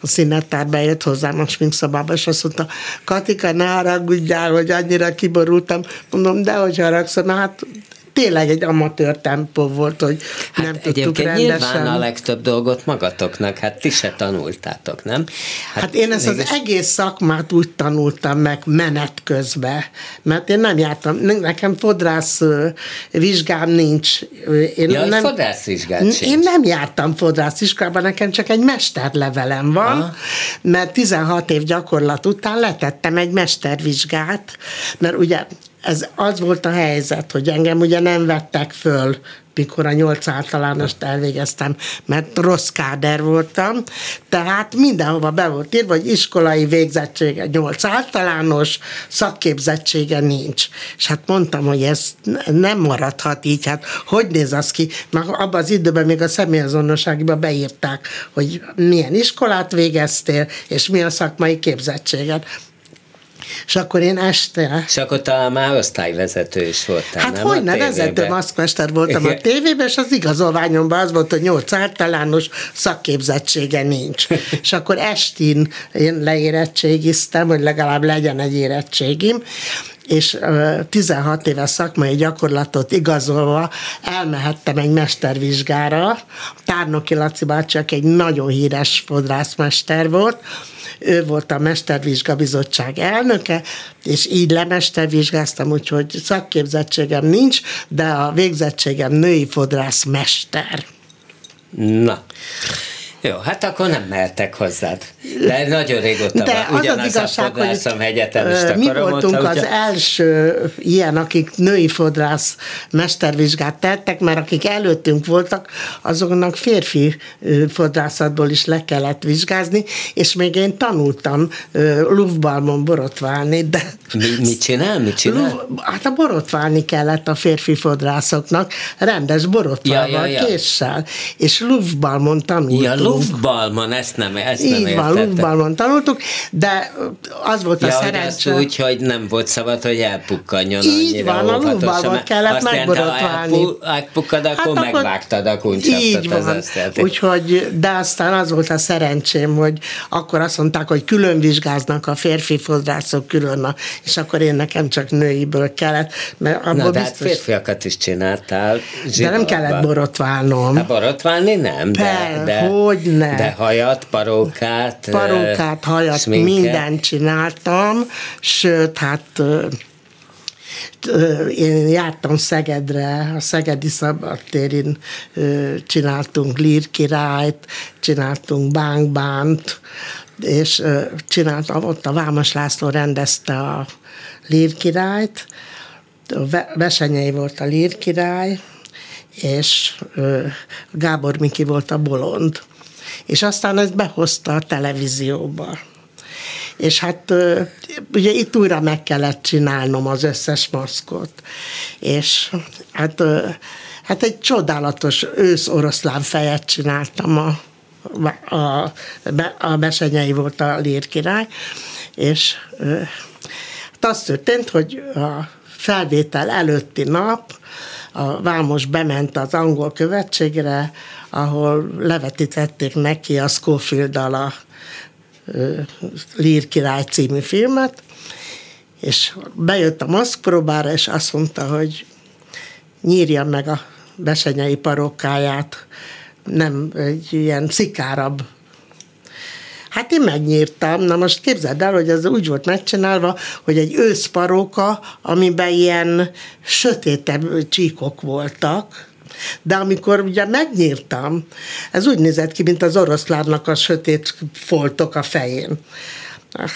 a színetár bejött hozzám a sminkszobába, és azt mondta, Katika, ne haragudjál, hogy annyira kiborultam. Mondom, de hogy haragszom, hát tényleg egy amatőr tempó volt, hogy hát nem tudtuk rendesen. nyilván a legtöbb dolgot magatoknak, hát ti se tanultátok, nem? Hát, hát én ezt mégis... az egész szakmát úgy tanultam meg menet közben, mert én nem jártam, nekem fodrász vizsgám nincs. Én ja, nem, fodrász vizsgám Én nem jártam fodrász iskolában, nekem csak egy mesterlevelem van, Aha. mert 16 év gyakorlat után letettem egy mestervizsgát, mert ugye ez az volt a helyzet, hogy engem ugye nem vettek föl, mikor a nyolc általánost elvégeztem, mert rossz káder voltam, tehát mindenhova be volt írva, hogy iskolai végzettsége nyolc általános, szakképzettsége nincs. És hát mondtam, hogy ez nem maradhat így, hát hogy néz az ki? Mert abban az időben még a személyazonosságban beírták, hogy milyen iskolát végeztél, és mi a szakmai képzettséged. És akkor én este... És akkor talán már osztályvezető is voltál, Hát hogy ne, vezető maszkmester voltam a tévében, és az igazolványomban az volt, hogy nyolc általános szakképzettsége nincs. [laughs] és akkor estin én leérettségiztem, hogy legalább legyen egy érettségim, és 16 éves szakmai gyakorlatot igazolva elmehettem egy mestervizsgára. Tárnoki Laci bácsi, egy nagyon híres fodrászmester volt, ő volt a Mestervizsga Bizottság elnöke, és így lemestervizsgáztam, úgyhogy szakképzettségem nincs, de a végzettségem női fodrász mester. Na, jó, hát akkor nem mehettek hozzád. De nagyon régóta De van. az az igazság, hogy mi voltunk az ugye... első ilyen, akik női fodrász mestervizsgát tettek, mert akik előttünk voltak, azoknak férfi fodrászatból is le kellett vizsgázni, és még én tanultam lufbalmon borotválni, de... Mi, mit csinál? Mit csinál? Luf, hát a borotválni kellett a férfi fodrászoknak, rendes borotválval, ja, ja, ja. késsel, és lufbalmon tanultunk. Ja, Luftballman, ezt nem, ezt Így nem van, Luftballman tanultuk, de az volt a ja, szerencsé. úgy, hogy nem volt szabad, hogy elpukkanjon Így van, a Luftballman kellett megborotválni. Ha elpukkad, akkor hát megvágtad a kuncsaftot. Így van, úgyhogy, de aztán az volt a szerencsém, hogy akkor azt mondták, hogy külön vizsgáznak a férfi fodrászok külön, és akkor én nekem csak nőiből kellett. Mert abból Na, de hát biztos... hát férfiakat is csináltál. Zsidalba. De nem kellett borotválnom. Hát borotválni nem, de, de, de, hogy ne. De hajat, parókát, [laughs] Parókát, hajat, sminket. mindent csináltam, sőt, hát én jártam Szegedre, a Szegedi Szabadtérin csináltunk Lír királyt, csináltunk Bánkbánt, és csináltam, ott a Vámos László rendezte a Lír királyt, Vesenyei volt a Lír király, és Gábor Miki volt a bolond és aztán ezt behozta a televízióba. És hát ugye itt újra meg kellett csinálnom az összes maszkot. És hát, hát egy csodálatos ősz oroszlán fejet csináltam a, a, a Besenyei volt a lírkirály, és hát az történt, hogy a felvétel előtti nap a Vámos bement az angol követségre, ahol levetítették neki a schofield a Lír király című filmet, és bejött a maszkpróbára, és azt mondta, hogy nyírja meg a besenyei parokkáját, nem egy ilyen szikárabb. Hát én megnyírtam. Na most képzeld el, hogy ez úgy volt megcsinálva, hogy egy őszparóka, amiben ilyen sötétebb csíkok voltak, de amikor ugye megnyírtam, ez úgy nézett ki, mint az oroszlánnak a sötét foltok a fején.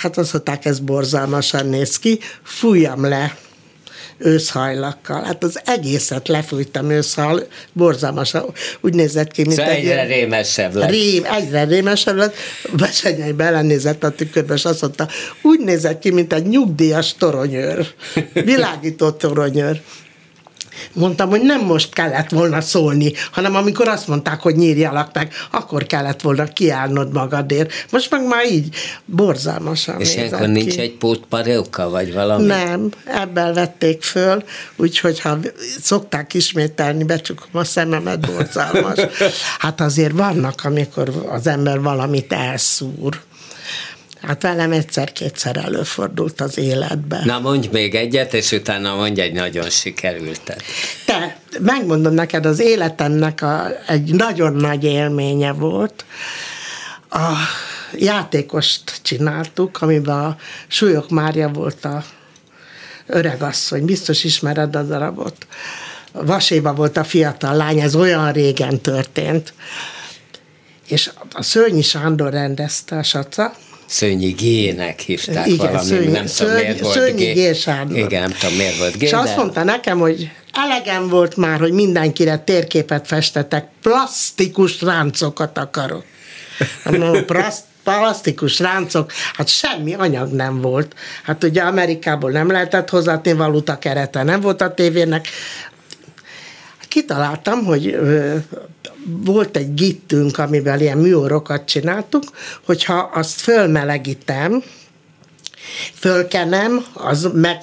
Hát azt mondták, ez borzalmasan néz ki, fújjam le őszhajlakkal. Hát az egészet lefújtam őszhal, borzalmasan. Úgy nézett ki, mint szóval egy... egyre rémesebb lett. Rém, egyre rémesebb lett. Besenyei belenézett a tükörbe, és azt mondta, úgy nézett ki, mint egy nyugdíjas toronyőr. [laughs] Világító toronyőr. Mondtam, hogy nem most kellett volna szólni, hanem amikor azt mondták, hogy nyírjalak meg, akkor kellett volna kiállnod magadért. Most meg már így borzalmasan És ilyenkor ki. nincs egy pótparóka, vagy valami? Nem, ebből vették föl, úgyhogy ha szokták ismételni, becsukom a szememet, borzalmas. [laughs] Hát azért vannak, amikor az ember valamit elszúr. Hát velem egyszer-kétszer előfordult az életben. Na mondj még egyet, és utána mondj egy nagyon sikerültet. Te, megmondom neked, az életemnek a, egy nagyon nagy élménye volt. A játékost csináltuk, amiben a Súlyok Mária volt a öregasszony, biztos ismered a darabot. Vaséba volt a fiatal lány, ez olyan régen történt. És a Szőnyi Sándor rendezte a saca, Szőnyi G-nek hívták Igen, valami, Szőnyi- nem tudom miért volt Szőnyi G. G. Sándor. Igen, nem tudom miért volt G, És de... azt mondta nekem, hogy elegem volt már, hogy mindenkire térképet festetek, plastikus ráncokat akarok. Mondom, [laughs] plaszt, plastikus ráncok, hát semmi anyag nem volt. Hát ugye Amerikából nem lehetett hozatni valuta kerete, nem volt a tévének. Kitaláltam, hogy volt egy gittünk, amivel ilyen műorokat csináltuk, hogyha azt fölmelegítem, fölkenem, az meg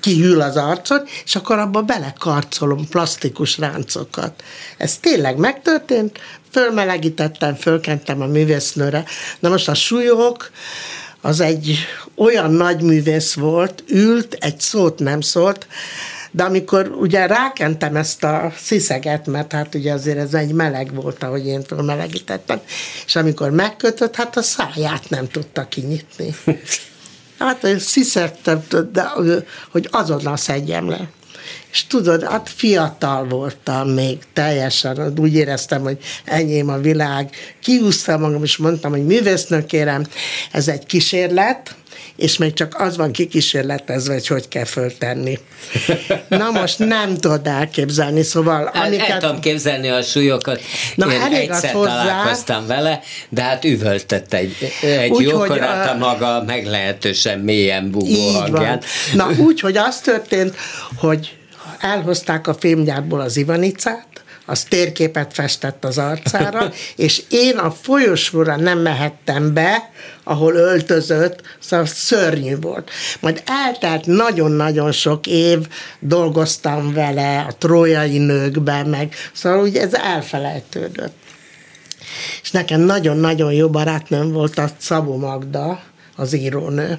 kihűl az arcon, és akkor abba belekarcolom plastikus ráncokat. Ez tényleg megtörtént, fölmelegítettem, fölkentem a művésznőre. Na most a súlyok, az egy olyan nagy művész volt, ült, egy szót nem szólt, de amikor ugye rákentem ezt a sziszeget, mert hát ugye azért ez egy meleg volt, ahogy én fölmelegítettem, és amikor megkötött, hát a száját nem tudta kinyitni. [laughs] Hát sziszegtem, de, hogy azonnal szedjem le. És tudod, hát fiatal voltam még teljesen, úgy éreztem, hogy enyém a világ. Kiúztam magam, és mondtam, hogy művésznök kérem, ez egy kísérlet, és még csak az van kikísérletezve, hogy hogy kell föltenni. Na most nem tudod elképzelni, szóval El, amiket... el tudom képzelni a súlyokat. Na, Én elég az egyszer hozzá. találkoztam vele, de hát üvöltött egy, egy Úgy, jókorát hogy a maga meglehetősen mélyen bugó hangján. van. Na úgy, hogy az történt, hogy elhozták a filmgyárból az Ivanicát, az térképet festett az arcára, [laughs] és én a folyosóra nem mehettem be, ahol öltözött, szóval szörnyű volt. Majd eltelt nagyon-nagyon sok év, dolgoztam vele a trójai nőkben, meg szóval ugye ez elfelejtődött. És nekem nagyon-nagyon jó barátnőm volt a Szabó Magda, az írónő.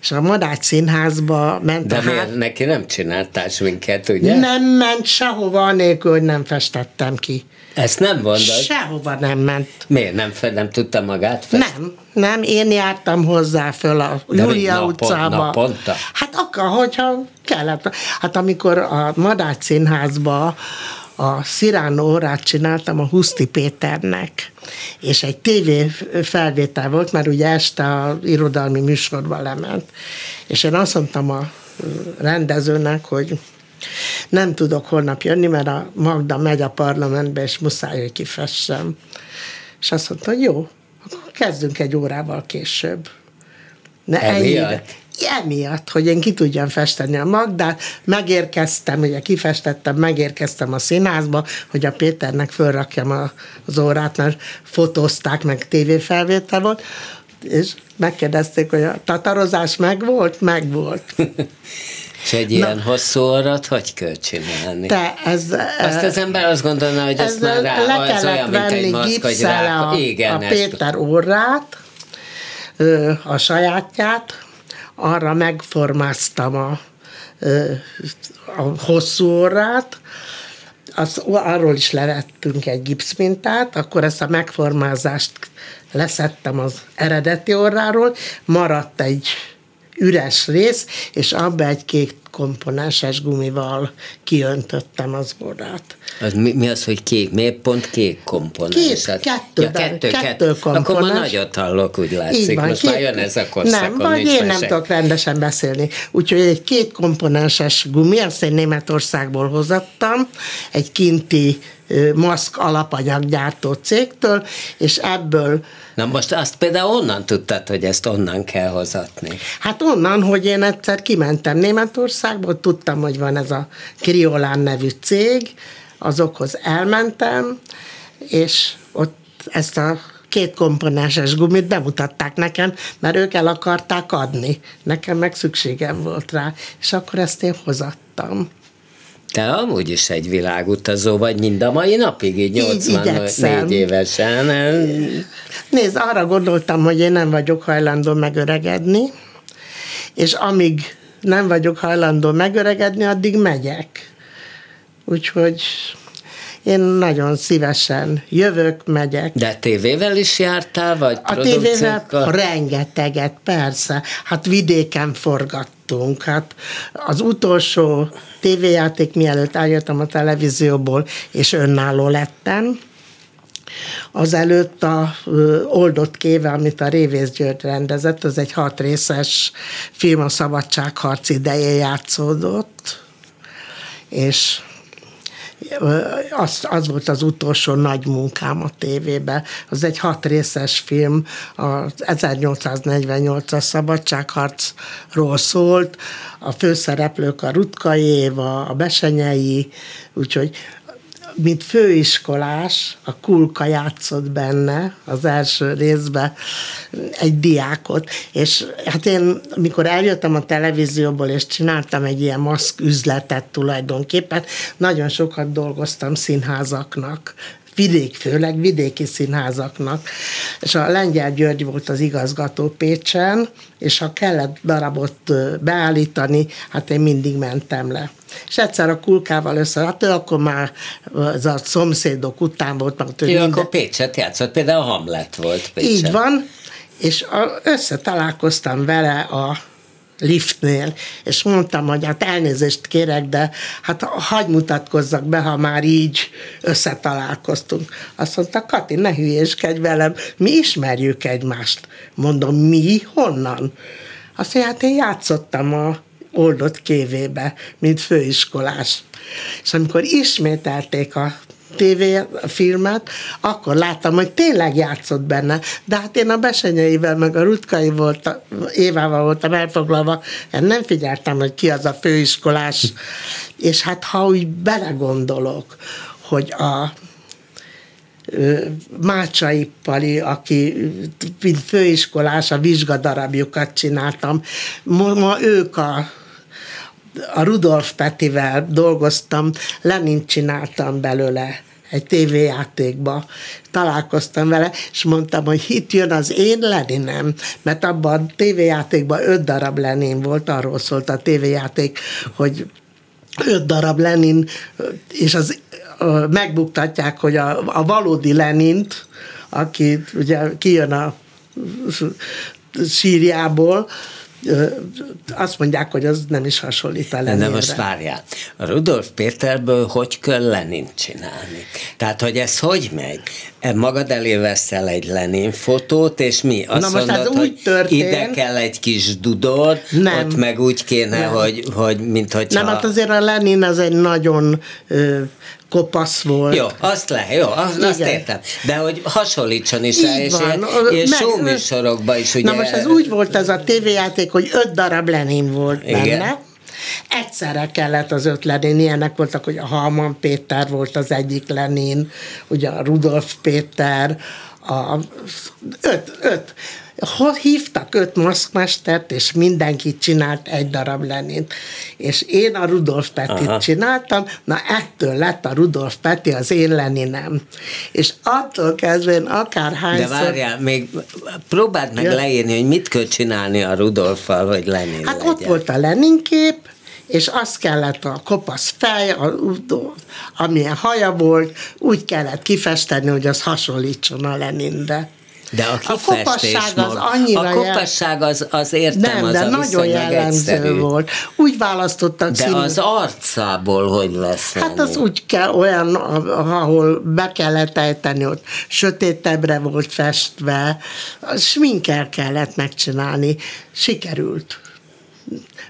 És a Madács Színházba ment De a hát... miért neki nem csináltál minket, ugye? Nem ment sehova, anélkül, hogy nem festettem ki. Ezt nem mondod? Sehova nem ment. Miért nem, nem tudta magát festeni? Nem, nem, én jártam hozzá föl a De Júlia napon- utcába. naponta? Hát akkor, hogyha kellett. Hát amikor a Madács Színházba a Sziránó órát csináltam a Huszti Péternek, és egy tévé felvétel volt, mert ugye este a irodalmi műsorba lement, és én azt mondtam a rendezőnek, hogy nem tudok holnap jönni, mert a Magda megy a parlamentbe, és muszáj, hogy kifessem. És azt mondta, hogy jó, akkor kezdünk egy órával később. Ne Emiatt? ennyire. Emiatt, hogy én ki tudjam festeni a Magdát, megérkeztem, ugye kifestettem, megérkeztem a színházba, hogy a Péternek fölrakjam a- az órát, mert fotózták, meg tévéfelvétel volt, és megkérdezték, hogy a tatarozás megvolt? Megvolt. [laughs] És egy ilyen hosszú orrat hogy kell csinálni? Te, ez... Azt az ember azt gondolna, hogy ezt már rá, le kellett olyan, mint egy venni maszk, hogy rá, a, igen, a Péter orrát, ö, a sajátját, arra megformáztam a, a hosszú orrát, az, arról is levettünk egy gipszmintát, akkor ezt a megformázást leszettem az eredeti orráról, maradt egy üres rész, és abba egy kék komponenses gumival kiöntöttem az orrát. Az mi, mi az, hogy kék? Miért pont kék komponens? Két, kettő, ja, kettő, kettő, kettő komponens. Akkor már nagyot hallok, úgy látszik. Így van, Most két, már jön ez a korszakon. Nem, vagy én nem tudok rendesen beszélni. Úgyhogy egy két komponenses gumi, azt én Németországból hozattam, egy kinti maszk alapanyaggyártó cégtől, és ebből Na most azt például onnan tudtad, hogy ezt onnan kell hozatni? Hát onnan, hogy én egyszer kimentem Németországból, tudtam, hogy van ez a Kriolán nevű cég, azokhoz elmentem, és ott ezt a két komponenses gumit bemutatták nekem, mert ők el akarták adni. Nekem meg szükségem volt rá, és akkor ezt én hozattam. Te amúgy is egy világutazó vagy mind a mai napig, így 84 évesen. Nézd, arra gondoltam, hogy én nem vagyok hajlandó megöregedni, és amíg nem vagyok hajlandó megöregedni, addig megyek. Úgyhogy én nagyon szívesen jövök, megyek. De tévével is jártál, vagy A tévével rengeteget, persze. Hát vidéken forgattunk. Hát az utolsó tévéjáték, mielőtt eljöttem a televízióból, és önálló lettem, Azelőtt a Oldott Kéve, amit a Révész György rendezett, az egy hat részes film a szabadságharc idején játszódott, és az, az volt az utolsó nagy munkám a tévében. Az egy hat részes film, az 1848-as szabadságharcról szólt, a főszereplők a Rutka Éva, a Besenyei, úgyhogy mint főiskolás, a Kulka játszott benne az első részben egy diákot, és hát én, mikor eljöttem a televízióból, és csináltam egy ilyen maszk üzletet tulajdonképpen, nagyon sokat dolgoztam színházaknak, vidék, főleg vidéki színházaknak, és a Lengyel György volt az igazgató Pécsen, és ha kellett darabot beállítani, hát én mindig mentem le. És egyszer a kulkával össze, hát ő akkor már az a szomszédok után volt. Mert ő minden... akkor Pécset játszott, például a Hamlet volt Pécset. Így van, és összetalálkoztam vele a liftnél, és mondtam, hogy hát elnézést kérek, de hát hagy mutatkozzak be, ha már így összetalálkoztunk. Azt mondta, Kati, ne hülyéskedj velem, mi ismerjük egymást. Mondom, mi? Honnan? Azt mondja, hát én játszottam a oldott kévébe, mint főiskolás. És amikor ismételték a filmet, akkor láttam, hogy tényleg játszott benne, de hát én a Besenyeivel, meg a Rutkai volt, Évával voltam elfoglalva, én nem figyeltem, hogy ki az a főiskolás, és hát ha úgy belegondolok, hogy a Mácsai Pali, aki mint főiskolás a vizsgadarabjukat csináltam, ma, ma ők a a Rudolf Petivel dolgoztam, Lenin csináltam belőle egy tévéjátékba, találkoztam vele, és mondtam, hogy itt jön az én Leninem, mert abban a tévéjátékban öt darab Lenin volt, arról szólt a tévéjáték, hogy öt darab Lenin, és az megbuktatják, hogy a, a valódi Lenint, aki ugye kijön a sírjából, azt mondják, hogy az nem is hasonlít a Leninre. De most várjál, a Rudolf Péterből hogy kell Lenin csinálni? Tehát, hogy ez hogy megy? E magad elé veszel egy Lenin fotót, és mi? Azt Na most mondod, ez hogy történt. ide kell egy kis dudor, nem. ott meg úgy kéne, nem. hogy, hogy mint hogyha... Nem, hát azért a Lenin az egy nagyon ö, kopasz volt. Jó, azt le, jó, azt, azt értem. De hogy hasonlítson is rá, és, van. és showműsorokban is ugye... Na most ez úgy volt ez a tévéjáték, hogy öt darab Lenin volt Igen. benne, Egyszerre kellett az öt Lenin, ilyenek voltak, hogy a Halman Péter volt az egyik Lenin, ugye a Rudolf Péter, a öt, öt hívtak öt maszkmestert, és mindenki csinált egy darab Lenint. És én a Rudolf Petit Aha. csináltam, na ettől lett a Rudolf Peti az én Leninem. És attól kezdve én akárhányszor... De várjál, még próbáld meg ja. leírni, hogy mit kell csinálni a Rudolffal, hogy Lenin Hát legyen. ott volt a Lenin kép, és azt kellett a kopasz fej, a, amilyen haja volt, úgy kellett kifesteni, hogy az hasonlítson a Leninre. De a a kopasság az annyira A kopasság az, az értem, nem, az de a nagyon jellemző egyszerű. volt. Úgy választottak De színű- az arcából hogy lesz Hát az lenni? úgy kell, olyan, ahol be kellett ejteni, ott sötétebbre volt festve, sminkel kellett megcsinálni, sikerült.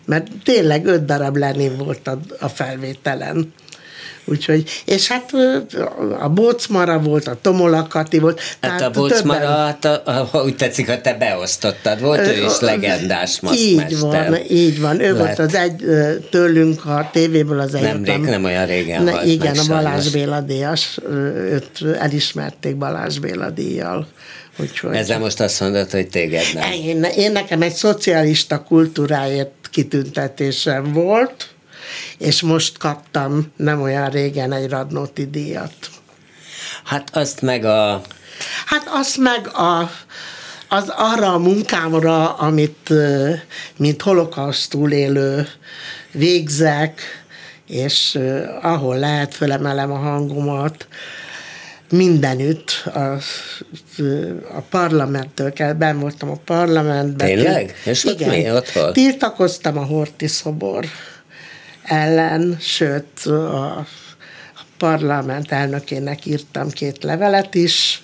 Mert tényleg öt darab Lenin volt a, a felvételen. Úgyhogy, és hát a Bócmara volt, a Tomola Kati volt. Hát a Bocmara, többen- hát a, a, ha úgy tetszik, ha te beosztottad, volt ő is legendás Így maszkmester. van, így van. Ő Lett. volt az egy tőlünk a tévéből az egyetem. Nemrég, nem olyan régen Ne, halt Igen, meg a Balázs sajnos. Béla díjas, őt elismerték Balázs Béla díjjal. Úgyhogy Ezzel most azt mondod, hogy téged nem. én, én nekem egy szocialista kultúráért kitüntetésem volt, és most kaptam nem olyan régen egy Radnóti díjat. Hát azt meg a... Hát azt meg a, az arra a munkámra, amit mint holokauszt túlélő végzek, és ahol lehet, fölemelem a hangomat, mindenütt a, a parlamenttől kell, ben voltam a parlamentben. Tényleg? És ott mi? Ott hol? Tiltakoztam a Horti szobor ellen, sőt a parlament elnökének írtam két levelet is,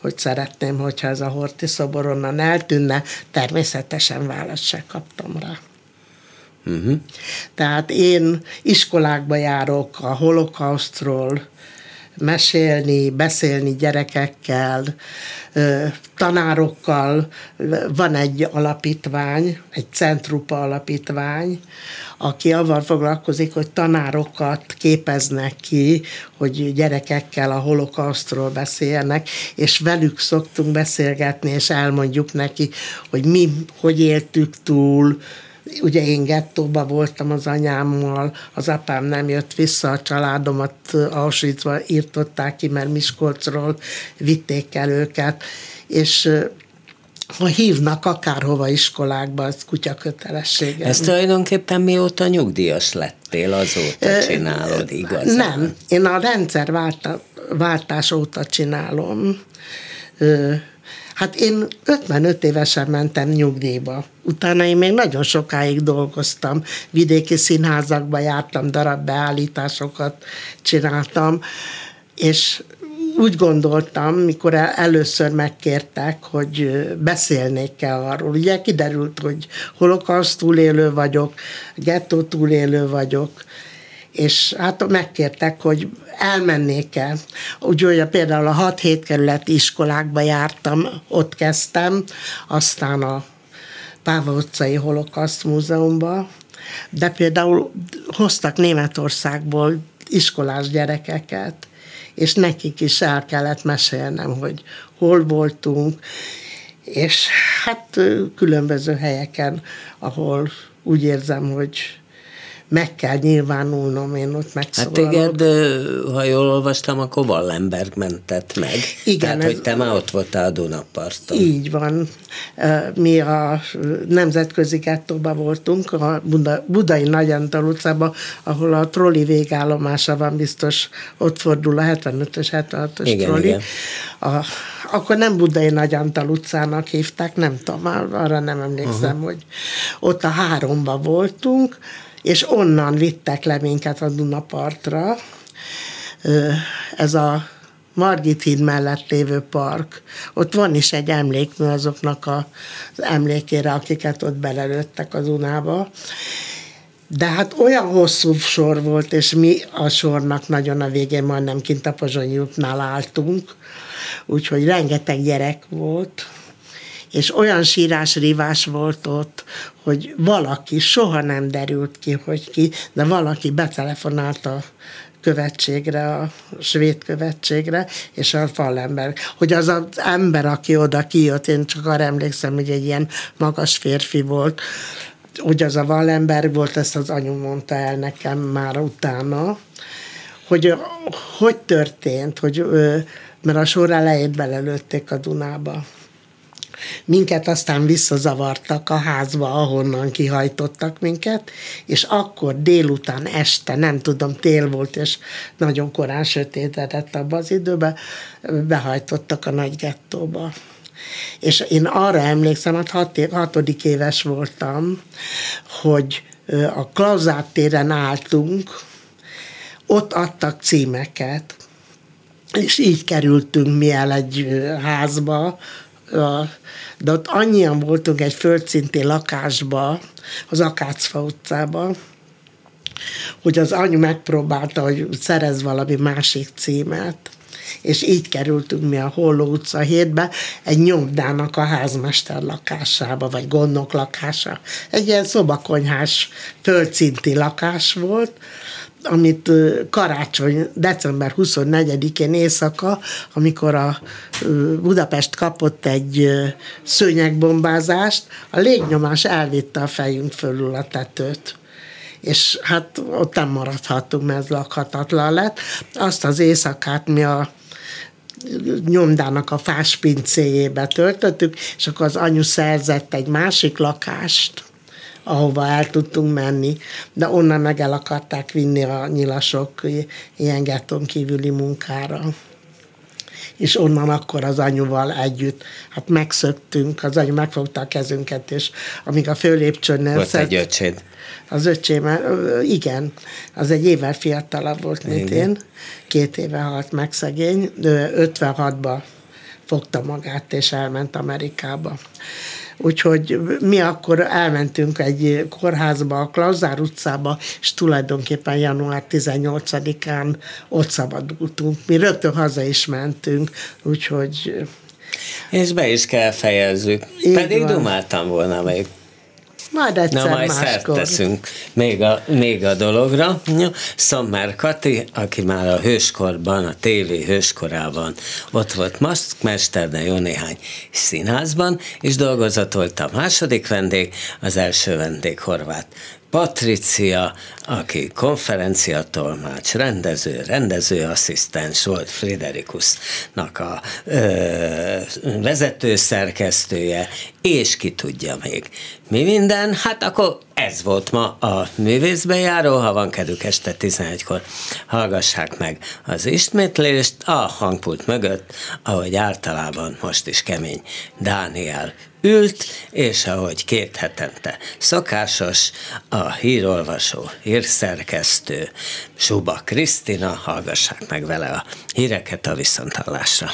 hogy szeretném, hogyha ez a Horti szobor onnan eltűnne, természetesen választ se kaptam rá. Uh-huh. Tehát én iskolákba járok a holokausztról, mesélni, beszélni gyerekekkel, tanárokkal. Van egy alapítvány, egy Centrupa alapítvány, aki avval foglalkozik, hogy tanárokat képeznek ki, hogy gyerekekkel a holokausztról beszéljenek, és velük szoktunk beszélgetni, és elmondjuk neki, hogy mi, hogy éltük túl, Ugye én gettóba voltam az anyámmal, az apám nem jött vissza, a családomat Auschwitzba írtották ki, mert Miskolcról vitték el őket, és ha hívnak akárhova iskolákba, az kutya kötelessége. Ez tulajdonképpen mióta nyugdíjas lettél, azóta csinálod, igaz? Nem, én a rendszer válta, váltás óta csinálom. Hát én 55 évesen mentem nyugdíjba. Utána én még nagyon sokáig dolgoztam. Vidéki színházakba jártam, darabbeállításokat csináltam, és úgy gondoltam, mikor el- először megkértek, hogy ö, beszélnék kell arról. Ugye kiderült, hogy holokauszt túlélő vagyok, gettó túlélő vagyok, és hát megkértek, hogy elmennék el. Úgyhogy például a 6-7 kerületi iskolákba jártam, ott kezdtem, aztán a Páva utcai Holokauszt Múzeumba, de például hoztak Németországból iskolás gyerekeket, és nekik is el kellett mesélnem, hogy hol voltunk, és hát különböző helyeken, ahol úgy érzem, hogy meg kell nyilvánulnom, én ott Hát megszólalok. téged, ö, ha jól olvastam, akkor Wallenberg mentett meg. Igen, Tehát, ez- hogy te már ott voltál a Dunaparton. Így van. Mi a nemzetközi gettóban voltunk, a Buda, Budai Nagyantal utcában, ahol a troli végállomása van, biztos ott fordul a 75-ös, 76-os Igen, troli. igen. A, akkor nem Budai Nagyantal utcának hívták, nem tudom, arra nem emlékszem, uh-huh. hogy ott a háromba voltunk, és onnan vittek le minket a Dunapartra. Ez a Margit híd mellett lévő park. Ott van is egy emlékmű azoknak az emlékére, akiket ott belelőttek az Dunába. De hát olyan hosszú sor volt, és mi a sornak nagyon a végén majdnem kint a Pozsonyi útnál álltunk, úgyhogy rengeteg gyerek volt, és olyan sírás-rívás volt ott, hogy valaki, soha nem derült ki, hogy ki, de valaki betelefonált a követségre, a svéd követségre, és a falember, hogy az az ember, aki oda kijött, én csak arra emlékszem, hogy egy ilyen magas férfi volt, hogy az a Wallenberg volt, ezt az anyu mondta el nekem már utána, hogy hogy történt, hogy, mert a sor elejét belelőtték a Dunába. Minket aztán visszazavartak a házba, ahonnan kihajtottak minket, és akkor délután, este, nem tudom, tél volt, és nagyon korán sötétedett abban az időben, behajtottak a nagy gettóba. És én arra emlékszem, hogy hat, hatodik éves voltam, hogy a Klauzát téren álltunk, ott adtak címeket, és így kerültünk mi el egy házba, de ott annyian voltunk egy földszinti lakásba, az Akácfa utcában, hogy az anyu megpróbálta, hogy szerez valami másik címet, és így kerültünk mi a Holló utca hétbe, egy nyomdának a házmester lakásába, vagy gondnok lakása. Egy ilyen szobakonyhás, földszinti lakás volt, amit karácsony, december 24-én éjszaka, amikor a Budapest kapott egy szőnyegbombázást, a légnyomás elvitte a fejünk fölül a tetőt és hát ott nem maradhattunk, mert ez lakhatatlan lett. Azt az éjszakát mi a nyomdának a fáspincéjébe töltöttük, és akkor az anyu szerzett egy másik lakást, ahova el tudtunk menni, de onnan meg el akarták vinni a nyilasok ilyen getton kívüli munkára. És onnan akkor az anyuval együtt, hát megszöktünk, az anyu megfogta a kezünket, és amíg a főlépcsőnél... Volt szed, egy öcséd. Az öcsém, igen, az egy évvel fiatalabb volt, mint igen. én. Két éve halt meg szegény. 56-ba fogta magát, és elment Amerikába. Úgyhogy mi akkor elmentünk egy kórházba, a Klauzár utcába, és tulajdonképpen január 18-án ott szabadultunk. Mi rögtön haza is mentünk, úgyhogy... És be is kell fejezzük. Így Pedig van. dumáltam volna még. Majd egyszer Na, majd szert teszünk még a, még a dologra. Szammer Kati, aki már a hőskorban, a tévé hőskorában ott volt maszkmester, de jó néhány színházban, és dolgozott volt a második vendég, az első vendég Horváth Patricia, aki konferenciatolmács, rendező, rendezőasszisztens volt, Friderikusnak a ö, vezető szerkesztője, és ki tudja még. Mi minden? Hát akkor ez volt ma a művészbejáró, ha van kedvük este 11-kor, hallgassák meg az ismétlést a hangpult mögött, ahogy általában most is kemény Dániel ült, és ahogy két hetente szokásos, a hírolvasó, hírszerkesztő Suba Krisztina, hallgassák meg vele a híreket a viszonthallásra.